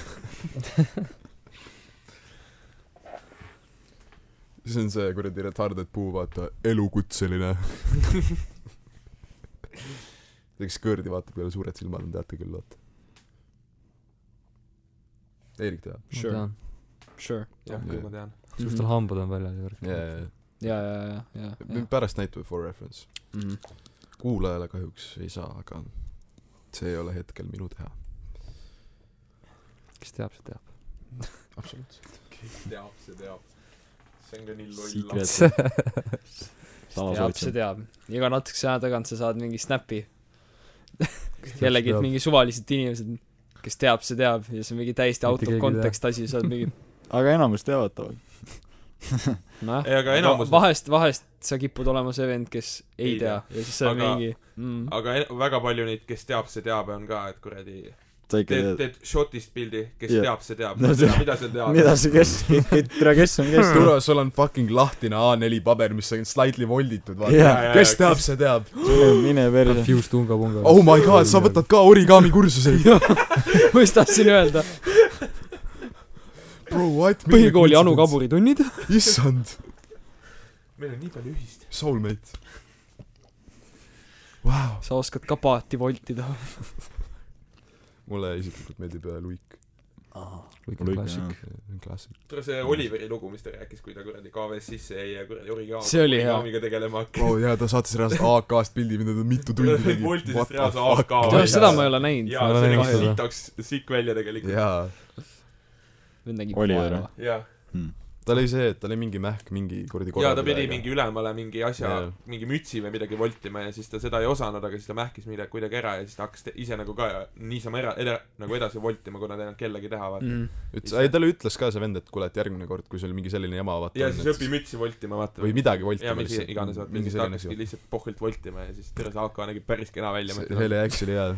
siis on see kuradi retarded puu, vaata, elukutseline. see, kes kõõrdi vaatab, kellel suured silmad on, teate küll, vaata. Eerik teab. Sure. Sure. jah, küll ma tean. siis tal hambad on väljas ja värk. jaa, jaa, ja, ja, ja, ja, jaa ja. pärast näitame for reference. Mm. kuulajale kahjuks ei saa, aga see ei ole hetkel minu teha. Kes teab, see teab. absoluutselt. kes teab, see teab. see on ka nii loll laps. teab, see teab. iga natukese aja tagant sa saad mingi snap'i. jällegi, mingi suvalised inimesed, kes teab, see teab ja see on mingi täiesti out of context asi, sa oled mingi aga enamus teavad tavaliselt. ei, aga enamus, vahest, vahest sa kipud olema see vend, kes ei, Ei tea tea. ja siis sa oled Aga- mingi mm.. aga en- väga palju neid, kes teab, see teab, on ka, et kuradi sa ikka teed, teed shotist pildi, kes Jah. teab, see teab. No see- mida sa tead. mida see, kes, tere, kes on kes? tule, sul on fucking lahtine A4 paber, mis on slightly volditud, vaata jaa, kes teab, see teab. mine perse. Fuse tunga punga. oh my god, sa võtad ka origami kursuseid. ma just tahtsin öelda, Bro, what? põhikooli Anu. Kaburi tunnid. issand, meil on nii palju ühist. soulmate. Vau. sa oskad ka paati voltida. mulle isiklikult meeldib äh, Luik. Luik on klassik. klassik. tule see Oliveri lugu, mis ta rääkis, kui ta kuradi KV-s sisse jäi ja kuradi origami, See oli hea. tegelema hakkas. oh jaa, ta saatis reaalselt AK-st pildi, mida ta mitu tundi tegi. Voltisest reaalse AK seda ma ei ole näinud. jaa, see nägi sitaks sikk välja tegelikult. jaa, nüüd nägin Oliver, vaeva. jaa, tal oli see, et tal oli mingi mähk mingi kuradi jaa, ta pidi mingi ülemale mingi asja Jaa., mingi mütsi või midagi voltima ja siis ta seda ei osanud, aga siis ta mähkis midagi kuidagi ära ja siis ta hakkas ise nagu ka niisama era-, eda-, nagu edasi voltima, kuna ta ei olnud kellegi teha, vaata. Mm. ütles, ei talle ütles ka see vend, et kuule, et järgmine kord, kui sul mingi selline jama vaata ja on, siis et õpi mütsi voltima, vaata. või midagi ja voltima mis iganes, vaata, siis ta hakkaski lihtsalt pohvilt voltima ja siis tere, see AK nägi päris kena välja. see see oli actually hea.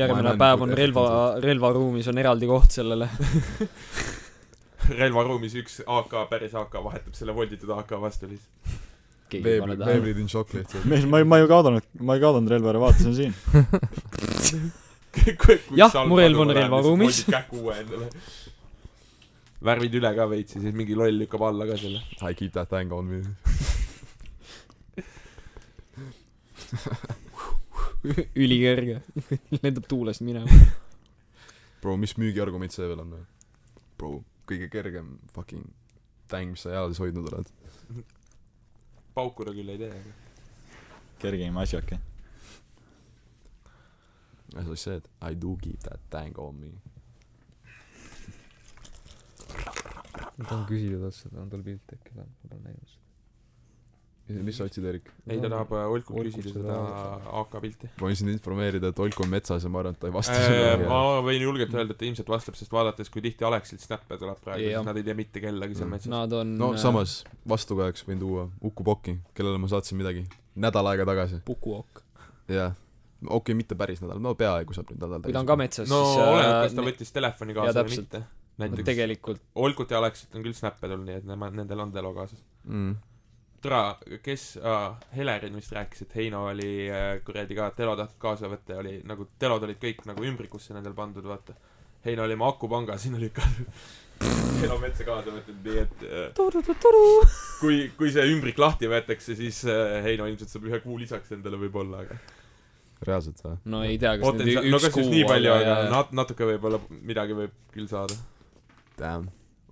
järgmine päev on relva relvaruumis on eraldi koht sellele. relvaruumis üks AK, päris AK vahetab selle volditud AK vastu lihtsalt. tähele. veebrid in shock lihtsalt. mees, ma ei, ma ei kaotanud, ma ei kaotanud relva ära, vaatasin siin. Jah, mu relv on relvaruumis. värvid üle ka veits ja siis mingi loll lükkab alla ka selle. I keep that thing on me. ülikerge. lendab tuulest minema. bro, mis müügiargument see veel on või? bro, kõige kergem fucking täng, mis sa eales hoidnud oled. paukuda küll ei tee, aga kergem asjake. As I said, I do keep that thing on me. ma tahan küsida talt seda, on tal pilt äkki ma pole näinud seda. Mis sa otsid, Erik? ei, ta tahab äh, Olkult küsida seda AK pilti. ma võin sind informeerida, et Oiko on metsas ja ma arvan, et ta ei vasta Äh, sulle. ma võin julgelt öelda, et ta ilmselt vastab, sest vaadates, kui tihti Aleksilt snappe tuleb praegu, siis nad ei tea mitte kellegi seal Mm. metsas. Nad on no samas, vastukajaks võin tuua Uku Poki, kellele ma saatsin midagi nädal aega tagasi. Pukuok. jah, okei okay,, mitte päris nädal, no peaaegu saab nüüd nädal kui ta on ka metsas, no siis oleneb, kas ta äh, võttis telefoni kaasa või mitte. näiteks tegelikult Olkut ja Aleksit on küll snappe tulnud, nii et nemad, nendel on telo kaasas. mm.. Tra, kes ah,, Helerin vist rääkis, et Heino oli äh, kuradi ka telo tahtnud kaasa võtta ja oli nagu, telod olid kõik nagu ümbrikusse nendel pandud, vaata. Heino oli oma akupanga sinna lükanud. Heino metsa kaasa võtnud, nii et äh, kui, kui see ümbrik lahti võetakse, siis äh, Heino ilmselt saab ühe kuu lisaks endale võib-olla, aga reaalselt või? no ei tea, kas nüüd potentsiaal, üks no kas kuu nii palju, aga aga nat-, natuke võib-olla midagi võib küll saada. Damn,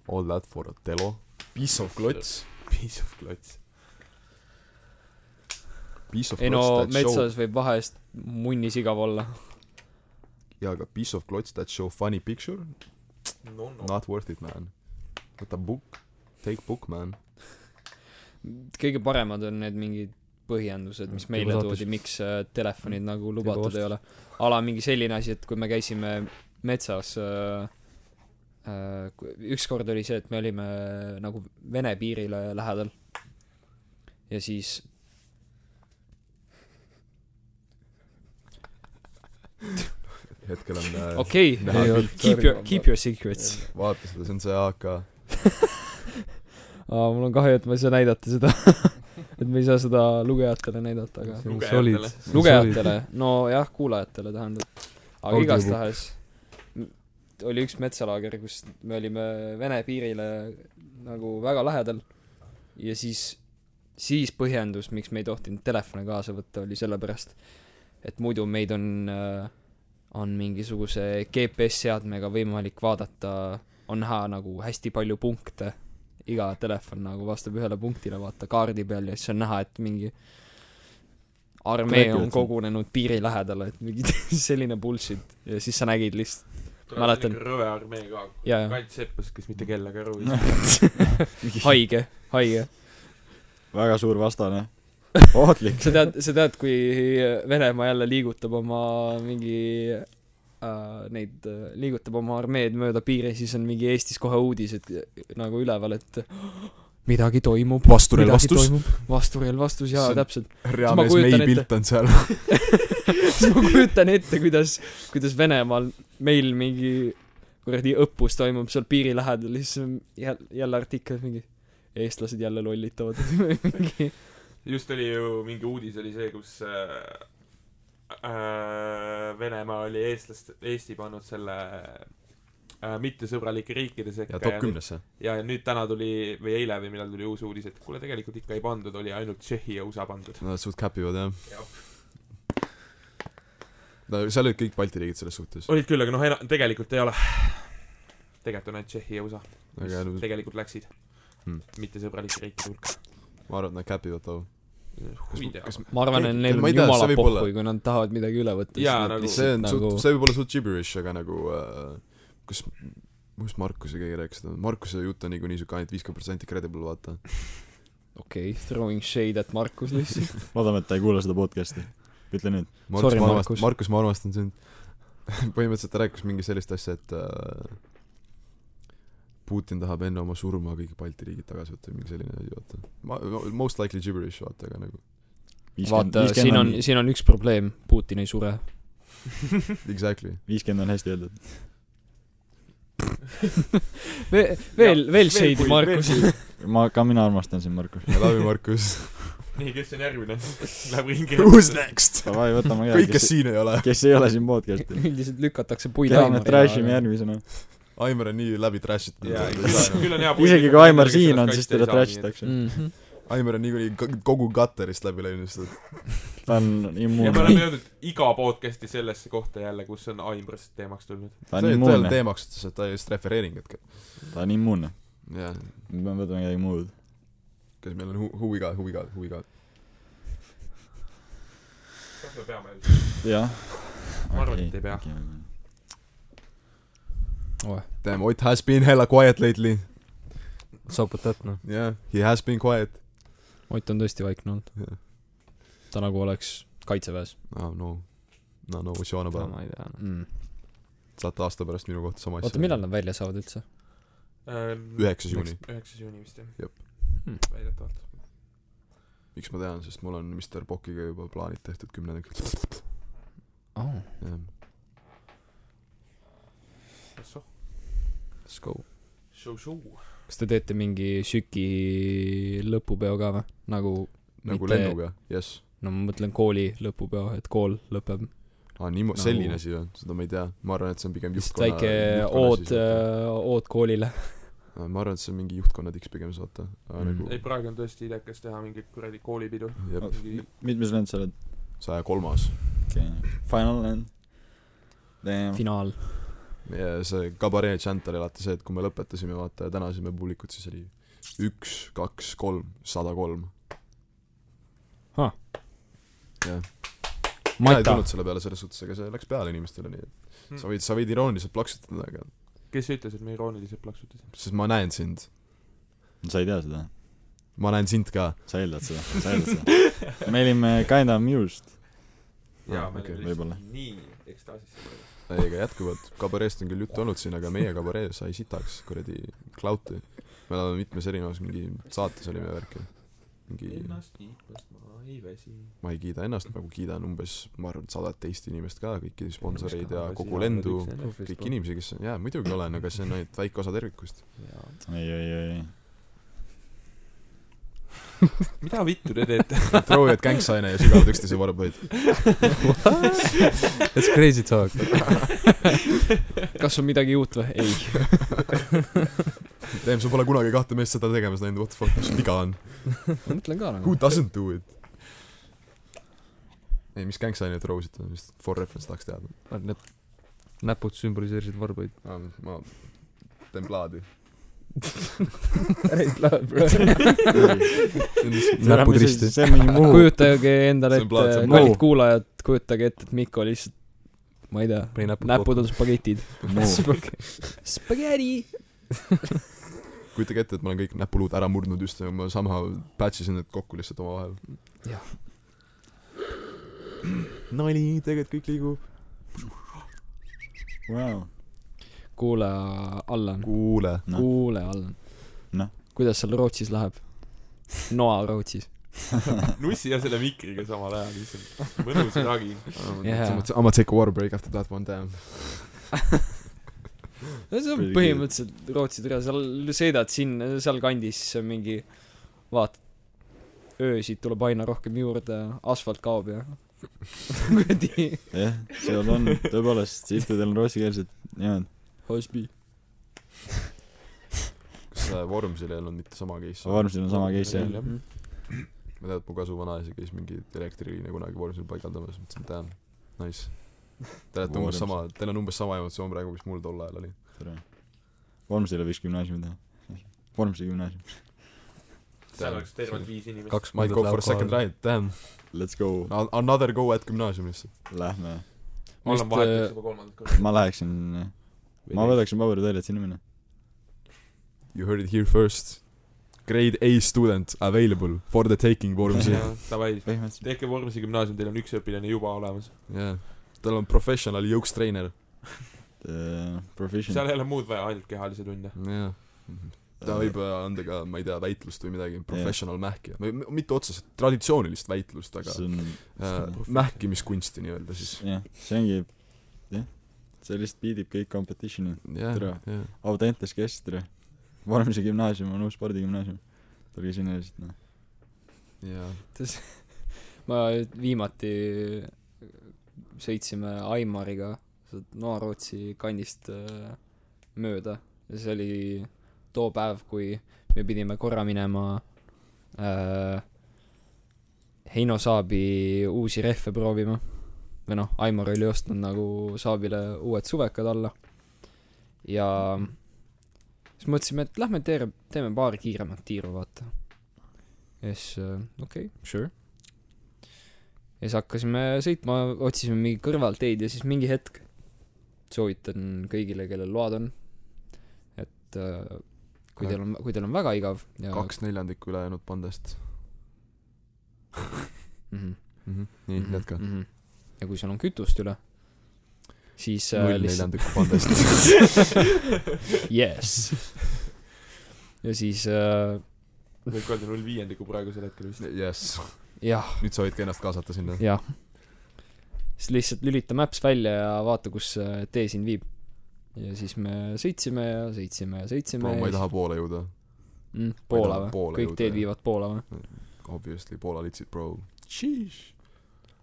all that for a telo. Piece of klots. Piece of klots. Piece of ei no that show metsas võib vahest munnis igav olla. jaa, aga piece of klots that show funny picture, no no. not worth it man. võta book, take book man. kõige paremad on need mingid põhjendused, mis meile toodi, miks äh, telefonid nagu lubatud ei ole. ala mingi selline asi, et kui me käisime metsas äh, äh,, ükskord oli see, et me olime nagu Vene piirile lähedal ja siis hetkel on äh, okei okay, keep your, keep your secrets. vaata seda, see on see AK. aa, mul on kahju, et ma ei saa näidata seda. et me ei saa seda lugejatele näidata, aga Lugejatele. lugejatele, nojah, kuulajatele tähendab. aga igastahes oli üks metsalaager, kus me olime Vene piirile nagu väga lähedal ja siis, siis põhjendus, miks me ei tohtinud telefone kaasa võtta, oli sellepärast, et muidu meid on, on mingisuguse GPS-seadmega võimalik vaadata, on näha nagu hästi palju punkte, iga telefon nagu vastab ühele punktile, vaata kaardi peal ja siis on näha, et mingi armee on kogunenud piiri lähedale, et mingi selline bullshit ja siis sa nägid lihtsalt, Mäletan. rõve armee ka. Kats Seppus, kes mitte kellega aru ei saa. haige, haige. väga suur vastane. ohtlik. sa tead, sa tead, kui Venemaa jälle liigutab oma mingi äh, neid äh,, liigutab oma armeed mööda piiri, siis on mingi Eestis kohe uudised nagu üleval, et midagi toimub. vasturelvastus. vasturelvastus jaa täpselt. reaalmees May pilt on seal. siis ma kujutan ette, kuidas, kuidas Venemaal meil mingi kuradi õppus toimub seal piiri lähedal siis jälle, jälle artikkel mingi eestlased jälle lollitavad mingi just oli ju mingi uudis oli see, kus äh, äh, Venemaa oli eestlast, Eesti pannud selle äh, mittesõbralike riikide sekka ja top kümnesse. ja nüüd täna tuli või eile või millal tuli uus uudis, et kuule, tegelikult ikka ei pandud, oli ainult Tšehhi ja USA pandud. Nad suht käpivad jah Jah.. no seal olid kõik Balti riigid selles suhtes. olid küll, aga noh, tegelikult ei ole. tegelikult on ainult Tšehhi ja USA, aga mis tegelikult läksid Hmm. mittesõbralike riikide hulka. Ma arvan, et nad käpivad too. huvi teha. kas ma arvan, et neil on jumala pohhui, kui nad tahavad midagi üle võtta. Jaa, nagu- see on nagu... suht, see võib olla suht gibberish, aga nagu äh, kas, kus Markuse keegi rääkis seda, Markuse jutt on niikuinii siuke ainult viiskümmend protsenti credible, vaata. okei okay,, throwing shade at Markus lihtsalt. loodame, et ta ei kuula seda podcast'i. ütle nüüd. Markus, ma armastan sind. põhimõtteliselt ta rääkis mingi sellist asja, et äh, Putin tahab enne oma surma kõik Balti riigid tagasi võtta või mingi selline asi, vaata. ma, most likely gibberish, vaata, aga nagu vaata, siin on, siin on üks probleem, Putin ei sure. exactly. viiskümmend on hästi öeldud. veel, veel, veel shade'i Markus. ma, ka mina armastan sind, Markus. I love you, Markus. nii, kes on järgmine? Läheb ringi. Who's next? Davai, võtame kõik, ka, kes kes, siin ei ole. kes ei ole siin podcast'il. üldiselt lükatakse puid käime trash ime. järgmisena. Aimar on nii läbi trash itud. jaa, küll on hea isegi kui Aimar siin on, siis teda trash. itakse. Mhm. Aimar on niikuinii kogu katterist läbi läinud lihtsalt. ta on ja me immuunne. oleme jõudnud iga podcast'i sellesse kohta jälle, kus on Aimbrist teemaks tulnud. ta on immuunne. teemaks, ütles, et ta just refereering hetkel. ta on immuunne. jah, me peame võtma midagi muud. kas meil on hu-, huvi ka, huvi ka, huvi ka. kas me peame? jah. Ma arvan, et ei pea. Damn, Ott has been hella quiet lately. So put that noh. Yeah, he has been quiet. Ott on tõesti vaikne olnud Jah.. ta nagu oleks kaitseväes oh no, no no what's you on about? ma ei tea. mm.. saate aasta pärast minu kohta sama asja. oota, millal nad välja saavad üldse? Üheksas juuni.. üheksas juuni vist jah Jep. Hmm. väidetavalt. miks ma tean, sest mul on Mr Pokiga juba plaanid tehtud kümnendaks. oh, jah. Let's go show show kas te teete mingi süki lõpupeo ka või nagu nagu Mitte- lennuga, jess. no ma mõtlen kooli lõpupeo et kool lõpeb aa, niimo-, Nagu- selline asi või? seda ma ei tea. ma arvan, et see on pigem juhtkonna väike ood äh, ood koolile ma arvan, et see on mingi juhtkonna tiks pigem saata. Mm. nagu ei praegu on tõesti idekas teha mingit kuradi koolipidu mingi mitmes lend sa oled? saja kolmas. okei okay., final lend. Finaal see kabaree chant oli alati see, et kui me lõpetasime, vaata, ja tänasime publikut, siis oli üks, kaks, kolm, sada kolm. Ah. jah. mina ei tulnud selle peale selles suhtes, aga see läks peale inimestele, nii et sa võid, sa võid irooniliselt plaksutada, aga kes ütles, et me irooniliselt plaksutasime? sest ma näen sind. sa ei tea seda? ma näen sind ka. sa eeldad seda, sa eeldad seda. me olime kinda amused. jaa, Aa, me olime lihtsalt nii ekstaasis praegu. ei, aga jätkuvalt, kabareest on küll juttu olnud siin, aga meie kabaree sai sitaks kuradi klauti. me oleme mitmes erinevas mingi saates olime värki. mingi, ennast kiitmast ma ei väsi. ma ei kiida ennast, nagu kiidan umbes, ma arvan, sadat teist inimest ka, kõiki sponsoreid ja kogu lendu, kõiki inimesi, kes on, jaa, muidugi olen, aga see on ainult väike osa tervikust. ei, ei, ei, mida vittu te teete? Throw'id gängsaine ja sügavad üksteise varbaid. That's crazy talk kas on midagi uut või ei Teem, sa pole kunagi kahte meest seda tegemas näinud, what the fuck, mis sul viga on? ma mõtlen ka Who nagu doesn't do it? ei, mis gängsaine throw sid on, vist for reference tahaks teada. need näpud sümboliseerisid varbaid ma teen plaadi. näpud risti see on mingi muu. kujutage endale ette kallid kuulajad, kujutage ette, et Mikko lihtsalt ma ei tea, näpud näpud on spagetid. Spaghetti kujutage ette, et ma olen kõik näpuluud ära murdnud just ja ma sama patch isin need kokku lihtsalt omavahel. Jah. nali, tegelikult kõik liigub. Vau. kuule, Allan, kuule. Noh. kuule, Allan Noh.. kuidas seal Rootsis läheb? Noa Rootsis. nussi ja selle mikriga samal ajal lihtsalt. mõnus ragi. Yeah. I m gonna take a water break after that one damn. no see on põhimõtteliselt Rootsi türa, seal sõidad sinna, sealkandis mingi vaatad, öösid tuleb aina rohkem juurde, asfalt kaob ja kuradi jah, seal on tõepoolest, sihtidel on rootsikeelsed nimed. Hosby. kas äh, Vormsil ei olnud mitte sama case? Vormsil on sama case jah. Ma tean, et mu kasu vanaisa käis mingi elektriliine kunagi Vormsil paigaldamas, mõtlesin, damn, nice. Te olete umbes sama, teil on umbes sama emotsioon praegu, mis mul tol ajal oli. Vormsil võiks gümnaasiumi teha. Vormsi gümnaasium. seal oleks tervelt viis inimest. kaks Might go for a second ride, damn. Let's go. Another go at gümnaasium lihtsalt. Lähme. Allan Vist, vahetas äh, juba kolmandat korda. ma läheksin, ma võtaksin paberid välja, et sinna minna. You heard it here first. Grade A student available for the taking Vormsi. Davai, tehke Vormsi gümnaasium, teil on üks õpilane juba olemas. jah. tal on professional jõukstrainer. Proficient. seal ei ole muud vaja, ainult kehalisi tunde. jah. ta võib anda ka, ma ei tea, väitlust või midagi, professional mähkija. või mitte otseselt traditsioonilist väitlust, aga see on, äh, mähkimiskunsti nii-öelda siis. jah, see ongi, jah, see lihtsalt beatib kõik competition'i. jah Tere., jah. Audentes Kestre. Vormsi gümnaasium on uus spordigümnaasium. tulge sinna lihtsalt noh. jaa. ma viimati sõitsime Aimariga sealt Noa-Rootsi kandist äh, mööda ja see oli too päev, kui me pidime korra minema äh, Heino Saabi uusi rehve proovima. Või noh, Aimar oli ostnud nagu Saabile uued suvekad alla. ja siis mõtlesime, et lähme teeme, teeme paar kiiremat tiiru, vaata. ja siis äh, okei okay,, sure ja siis hakkasime sõitma, otsisime mingi kõrvalteid ja siis mingi hetk soovitan kõigile, kellel load on, et äh, kui teil on, kui teil on väga igav ja kaks neljandikku ülejäänud pandest mm mm. -hmm. nii, jätka. -hmm. Ja kui sul on kütust üle, siis äh, null neljandikku pandest. yes ja siis äh, võib öelda null viiendiku praegusel hetkel vist. jah, nüüd sa võid ka ennast kaasata sinna. jah siis lihtsalt lülita Maps välja ja vaata, kus see tee sind viib. ja siis me sõitsime ja sõitsime ja sõitsime ma ei ja taha poole jõuda. mm,, Poola või poole? kõik jõuda, teed viivad Poola või? Obviously, Poola litsid, bro.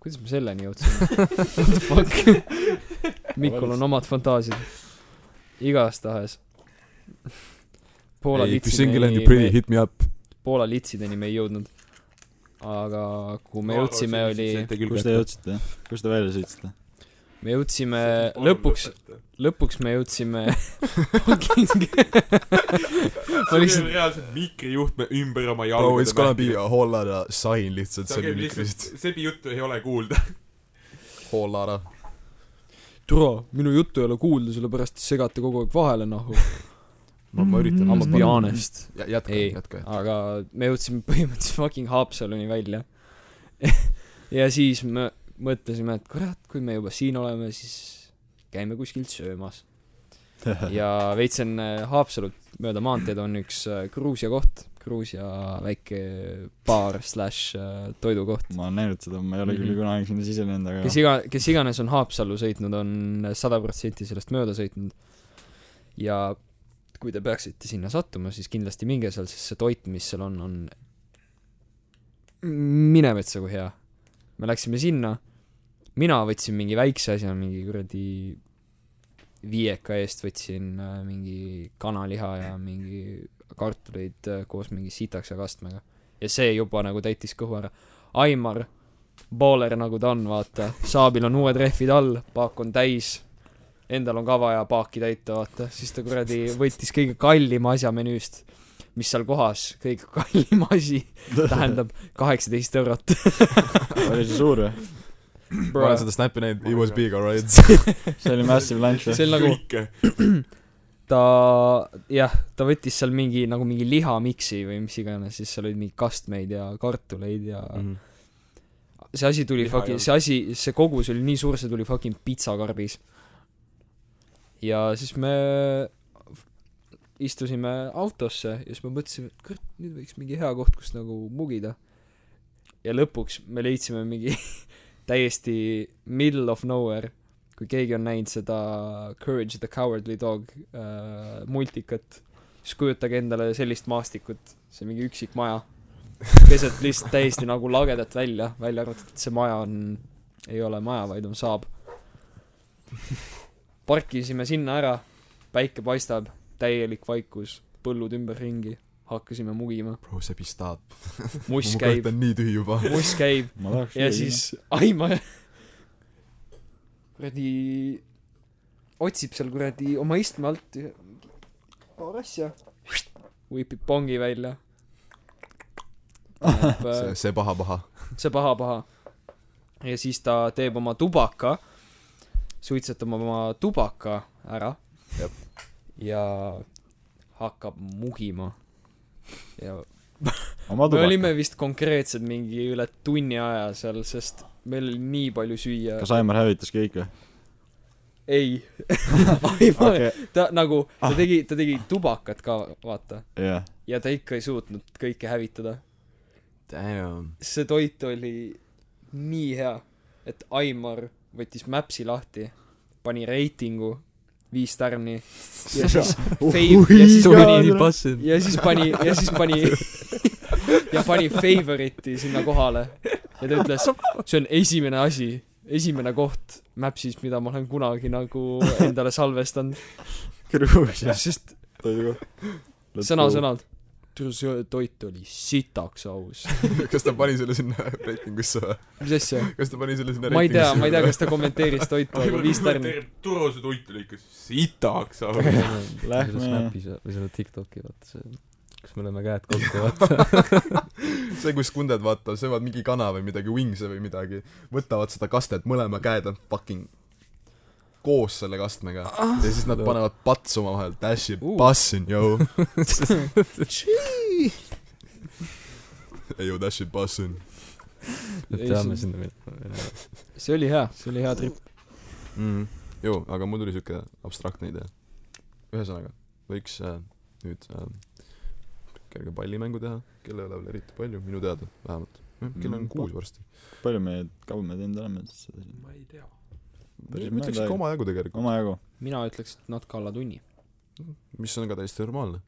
Kuidas me selleni jõudsime? What the fuck? Mikul on omad fantaasiad. igastahes. Poola Hey, pretty, litsideni, hit me up. Poola litsideni me ei jõudnud. aga kuhu me jõudsime, oli, kus te jõudsite? kus te välja sõitsite? Me jõudsime lõpuks, lõpuks me jõudsime fucking ma lihtsalt reaalselt mikrijuhtme ümber oma bro, jalgade it's gonna be a whole lot of sign lihtsalt see lihtsalt mikrist. sebi juttu ei ole kuulda Whole lot of. türa, minu juttu ei ole kuulda, sellepärast te segate kogu aeg vahele, noh. ma, ma üritan I m be. honest. jätka, Ei, jätka. aga me jõudsime põhimõtteliselt fucking Haapsaluni välja. ja siis me mõtlesime, et kurat, kui me juba siin oleme, siis käime kuskilt söömas. ja veits enne Haapsalut mööda maanteed on üks äh, Gruusia koht, Gruusia väike baar slaš äh, toidukoht. ma olen näinud seda, ma ei ole küll Mhm. kunagi sinna sisenenud, aga kes iga, kes iganes on Haapsallu sõitnud, on sada protsenti sellest mööda sõitnud. ja kui te peaksite sinna sattuma, siis kindlasti minge seal, sest see toit, mis seal on, on mine metsa kui hea. Me läksime sinna, mina võtsin mingi väikse asja, mingi kuradi viieka eest võtsin äh, mingi kanaliha ja mingi kartuleid äh, koos mingi sitaksa kastmega. ja see juba nagu täitis kõhu ära. Aimar, booler nagu ta on, vaata, saabil on uued rehvid all, paak on täis, endal on ka vaja paaki täita, vaata, siis ta kuradi võttis kõige kallima asja menüüst, mis seal kohas, kõige kallim asi tähendab kaheksateist eurot. oli see suur või? ma olen seda snappi näinud, it was big alright. see oli massive lunch või? see on nagu, ta jah, ta võttis seal mingi nagu mingi lihamiksi või mis iganes, siis seal olid mingi kastmeid ja kartuleid ja mm. see asi tuli Liha fucking, see asi, see kogus oli nii suur, see tuli fucking pitsakarbis. ja siis me istusime autosse ja siis me mõtlesime, et kurat, nüüd võiks mingi hea koht, kus nagu mugida. ja lõpuks me leidsime mingi täiesti middle of nowhere, kui keegi on näinud seda Courage the Cowardly Dog äh, multikat, siis kujutage endale sellist maastikut, see mingi üksik maja, keset lihtsalt täiesti nagu lagedat välja, välja arvatud, et see maja on, ei ole maja, vaid on saab. parkisime sinna ära, päike paistab, täielik vaikus, põllud ümberringi, hakkasime mugima, bro, see pistab. muss mu käib kõht, on nii tühi juba. muss käib ja siis Aimar kuradi otsib seal kuradi oma istme alt paar asja, whipib pongi välja. see, see paha-paha. see paha-paha. ja siis ta teeb oma tubaka, suitsetab oma tubaka ära ja hakkab mugima. ja me olime vist konkreetselt mingi üle tunni aja seal, sest meil oli nii palju süüa. kas Aimar hävitas kõik või? ei Aimar okei, ta nagu, ta Ah. tegi, ta tegi tubakat ka, vaata. jah. ja ta ikka ei suutnud kõike hävitada. Damn. see toit oli nii hea, et Aimar võttis Maps'i lahti, pani reitingu viis tärni ja siis fave- ja siis pani, ja siis pani, ja siis pani ja pani favorite'i sinna kohale. ja ta ütles, see on esimene asi, esimene koht Maps'is, mida ma olen kunagi nagu endale salvestanud, Gruusia sest sõna-sõnalt, toit oli sitaks aus. kas ta pani selle sinna reitingusse või? mis asja? kas ta pani selle sinna ma ei tea, ma ei tea, kas ta kommenteeris toitu, aga viis tärni. turuse toit oli ikka sitaks aga Lähme. Snapis või selle Tiktoki, vaata see, kus me oleme käed kokku, vaata. see, kus kunded vaata, söövad mingi kana või midagi, wingse või midagi, võtavad seda kastet, mõlema käed on fucking koos selle kastmega ja siis nad panevad patsu omavahel, dash it Uh., bussin, yo. ei ju, dash it, bussin. me Ei, peame see- sinna minema. see oli hea, see oli hea trip. mm.. ju, aga mul tuli siuke abstraktne idee. ühesõnaga, võiks äh, nüüd äh, kerge pallimängu teha, kelle üle veel eriti palju, minu teada vähemalt. kell on Mm, kuus varsti. palju me, kaua me teinud oleme seda siin? ma ei tea. Päris ma ütleks ikka omajagu tegelikult, omajagu. mina ütleks, et natuke alla tunni. mis on ka täiesti normaalne.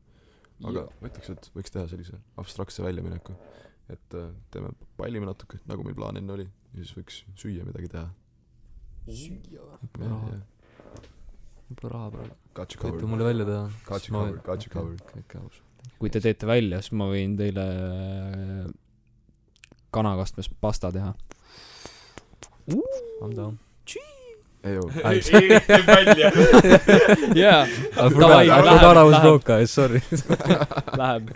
aga ma ütleks, et võiks teha sellise abstraktse väljamineku. et äh, teeme, pallime natuke, nagu meil plaan enne oli, ja siis võiks süüa midagi teha. raha, võib-olla raha praegu. Võite mulle välja teha. Got you covered, got you covered. kõik aus. kui te teete välja, siis ma võin teile äh, kanakastmes pasta teha. I'm down. Ei välja. jaa, läheb, läheb. sorry. läheb.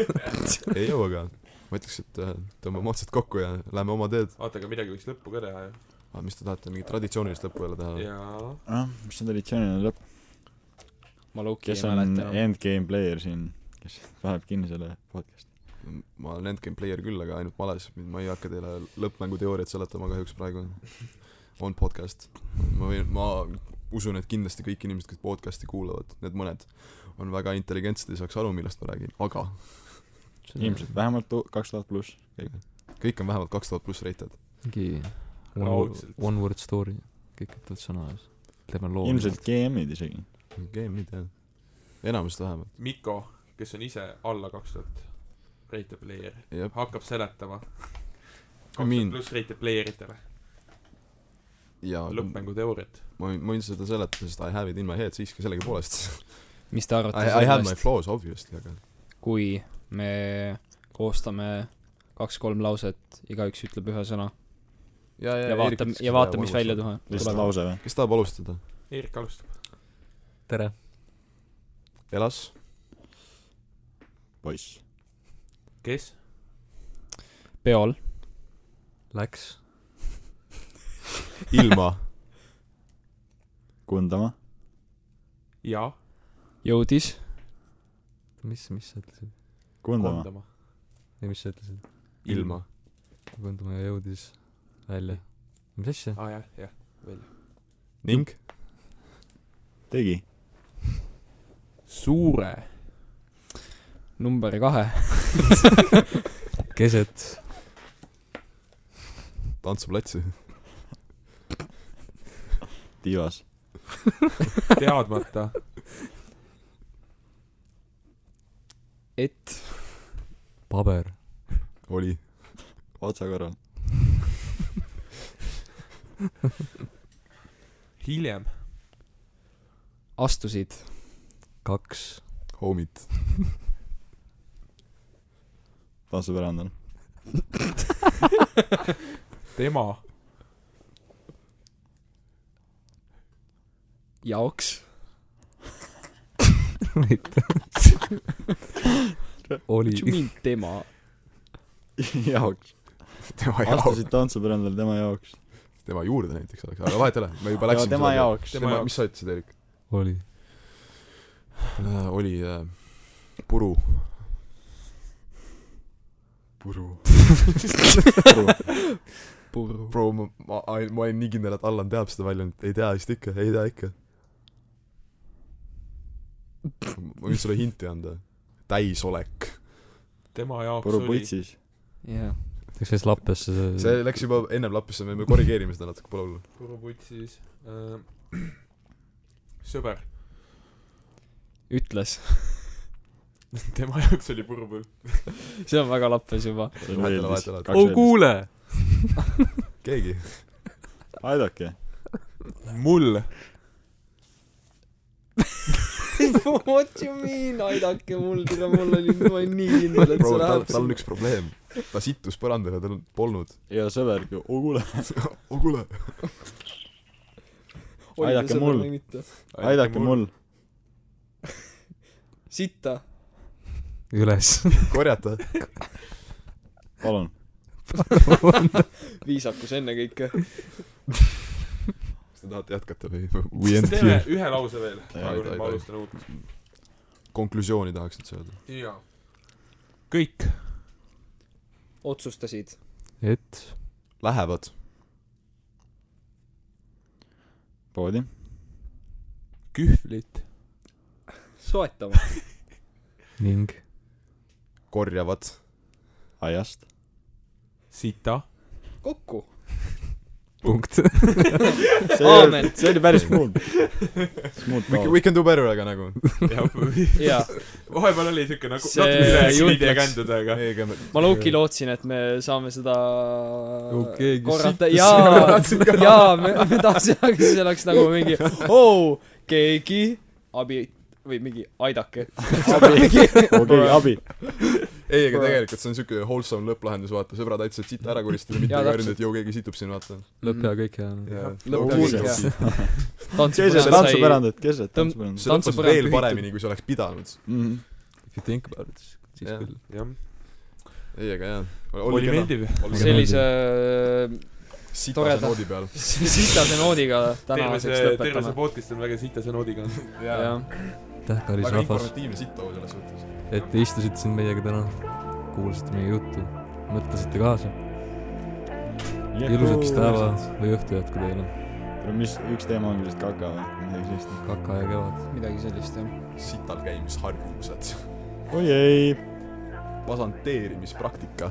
ei joo, aga ma ütleks, et äh, tõmbame otsad kokku ja lähme oma teed. oota, aga midagi võiks lõppu ka teha ju. aga mis te tahate, mingit traditsioonilist lõppu jälle teha? jaa. ah, mis on traditsiooniline lõpp, ma kes ei on mäleta enam. endgame player siin, kes paneb kinni selle podcast'i? ma olen endgame player küll, aga ainult males, ma ei hakka teile lõppmänguteooriat seletama kahjuks praegu. On podcast. ma võin, ma usun, et kindlasti kõik inimesed, kes podcast'i kuulavad, need mõned, on väga intelligentsed ja saaks aru, millest ma räägin, aga ilmselt vähemalt kaks tuhat pluss. kõik on vähemalt kaks tuhat pluss rated. mingi one word, one word story. kõik ütlevad sõna siis teeme loo. ilmselt GM-id isegi. Game'id jah, enamused vähemalt, Mikko, kes on ise alla kaks tuhat rated player, hakkab seletama kaks tuhat pluss rated player itele ja lõppmänguteooriat. ma võin, ma võin seda seletada, sest I have it in my head siiski sellegipoolest. mis te arvate I, I have my flaws obviously, aga kui me koostame kaks-kolm lauset, igaüks ütleb ühe sõna ja, ja vaatame, ja vaatame, mis välja tuha- lihtsalt tuleb. lause või? kes tahab alustada? Eerik alustab. tere. Elas, poiss. kes? peol, Läks. ilma, Kundama. ja jõudis, mis, mis sa ütlesid? Kundama. ei, mis sa ütlesid? ilma, Kunduma ja jõudis välja. mis asja? aa ah, jah, jah, välja. ning tegi. suure. number kahe, keset. tantsuplatsi, tiivas. teadmata. et paber. oli, otsakorral. hiljem. astusid kaks. homid, tantsupärandal. tema. Jaoks oli mean tema, jaoks. tema jaoks, astusid tantsupärandal tema jaoks. tema juurde näiteks oleks, aga vahet ei ole, me juba läksime tema jaoks. Tema tema, jaoks. mis sa ütlesid, Erik oli. äh,? oli äh, puru. puru. puru, Bro, ma, ma, ma olin nii kindel, et Allan teab seda väljundit, ei tea vist ikka, ei tea ikka. Ma võin sulle hinti anda. täisolek. tema jaoks puru oli. jah, läks siis lappesse see, see läks juba ennem lappesse, me korrigeerime seda natuke, pole hullu. puru putsis äh. sõber. ütles, tema jaoks oli puru pull. see on väga lappes juba, ole. oh kuule. keegi. aidake. mul. What you mean, aidake mul, tere, mul oli, ma olin nii kindel, et see tal, läheb tal on üks probleem. ta sittus põrandale, tal polnud. ja sõbergi, oh kuule, oh kuule. aidake mul.. aidake mul. sitta, üles. korjata. palun. viisakus ennekõike. Te tahate jätkata või? Teeme here. ühe lause veel. Praegu ma alustan uut. konklusiooni tahaks nüüd öelda. jaa. kõik. otsustasid, et Lähevad poodi. kühvlit. soetama, ning korjavad aiast. sita. kokku. Punkt. see see oli päris smooth. Smooth We, we can do better, aga nagu jaa, vahepeal oli siuke nagu See natuke üle kändudega. meiega me ma low-key lootsin, et me saame seda keegi korrata, jaa jaa, me, me tahtsime, aga siis oleks nagu mingi oo, keegi, abi või mingi aidake. okei, abi. ei, aga tegelikult see on siuke wholesome lõpplahendus, vaata, sõbrad aitasid sita ära koristada, mitte harjunud, täpselt. et jõu, keegi situb siin, vaata. lõpp ja kõik jah. keset tantsupõrandat, keset tantsupõrandat. see lõppes veel paremini, kui see oleks pidanud. Mhm. If you think about it, siis Jah. küll. jah, ei, aga jaa. oli meeldiv. sellise sitase toreda- noodi peal. sitase noodiga tänaseks see, terve see lõpetame. podcast on väga sitase noodiga. jah, aitäh, kallis väga rahvas, informatiivne sitt-oo selles suhtes. Et te istusite siin meiega täna, kuulasite meie juttu, mõtlesite kaasa. ilusat päeva või õhtu jätku teile. mis, üks teema ongi vist kaka või midagi sellist. kaka ja kevad. midagi sellist jah. sital käimisharjumused. oi ei. pasanteerimispraktika.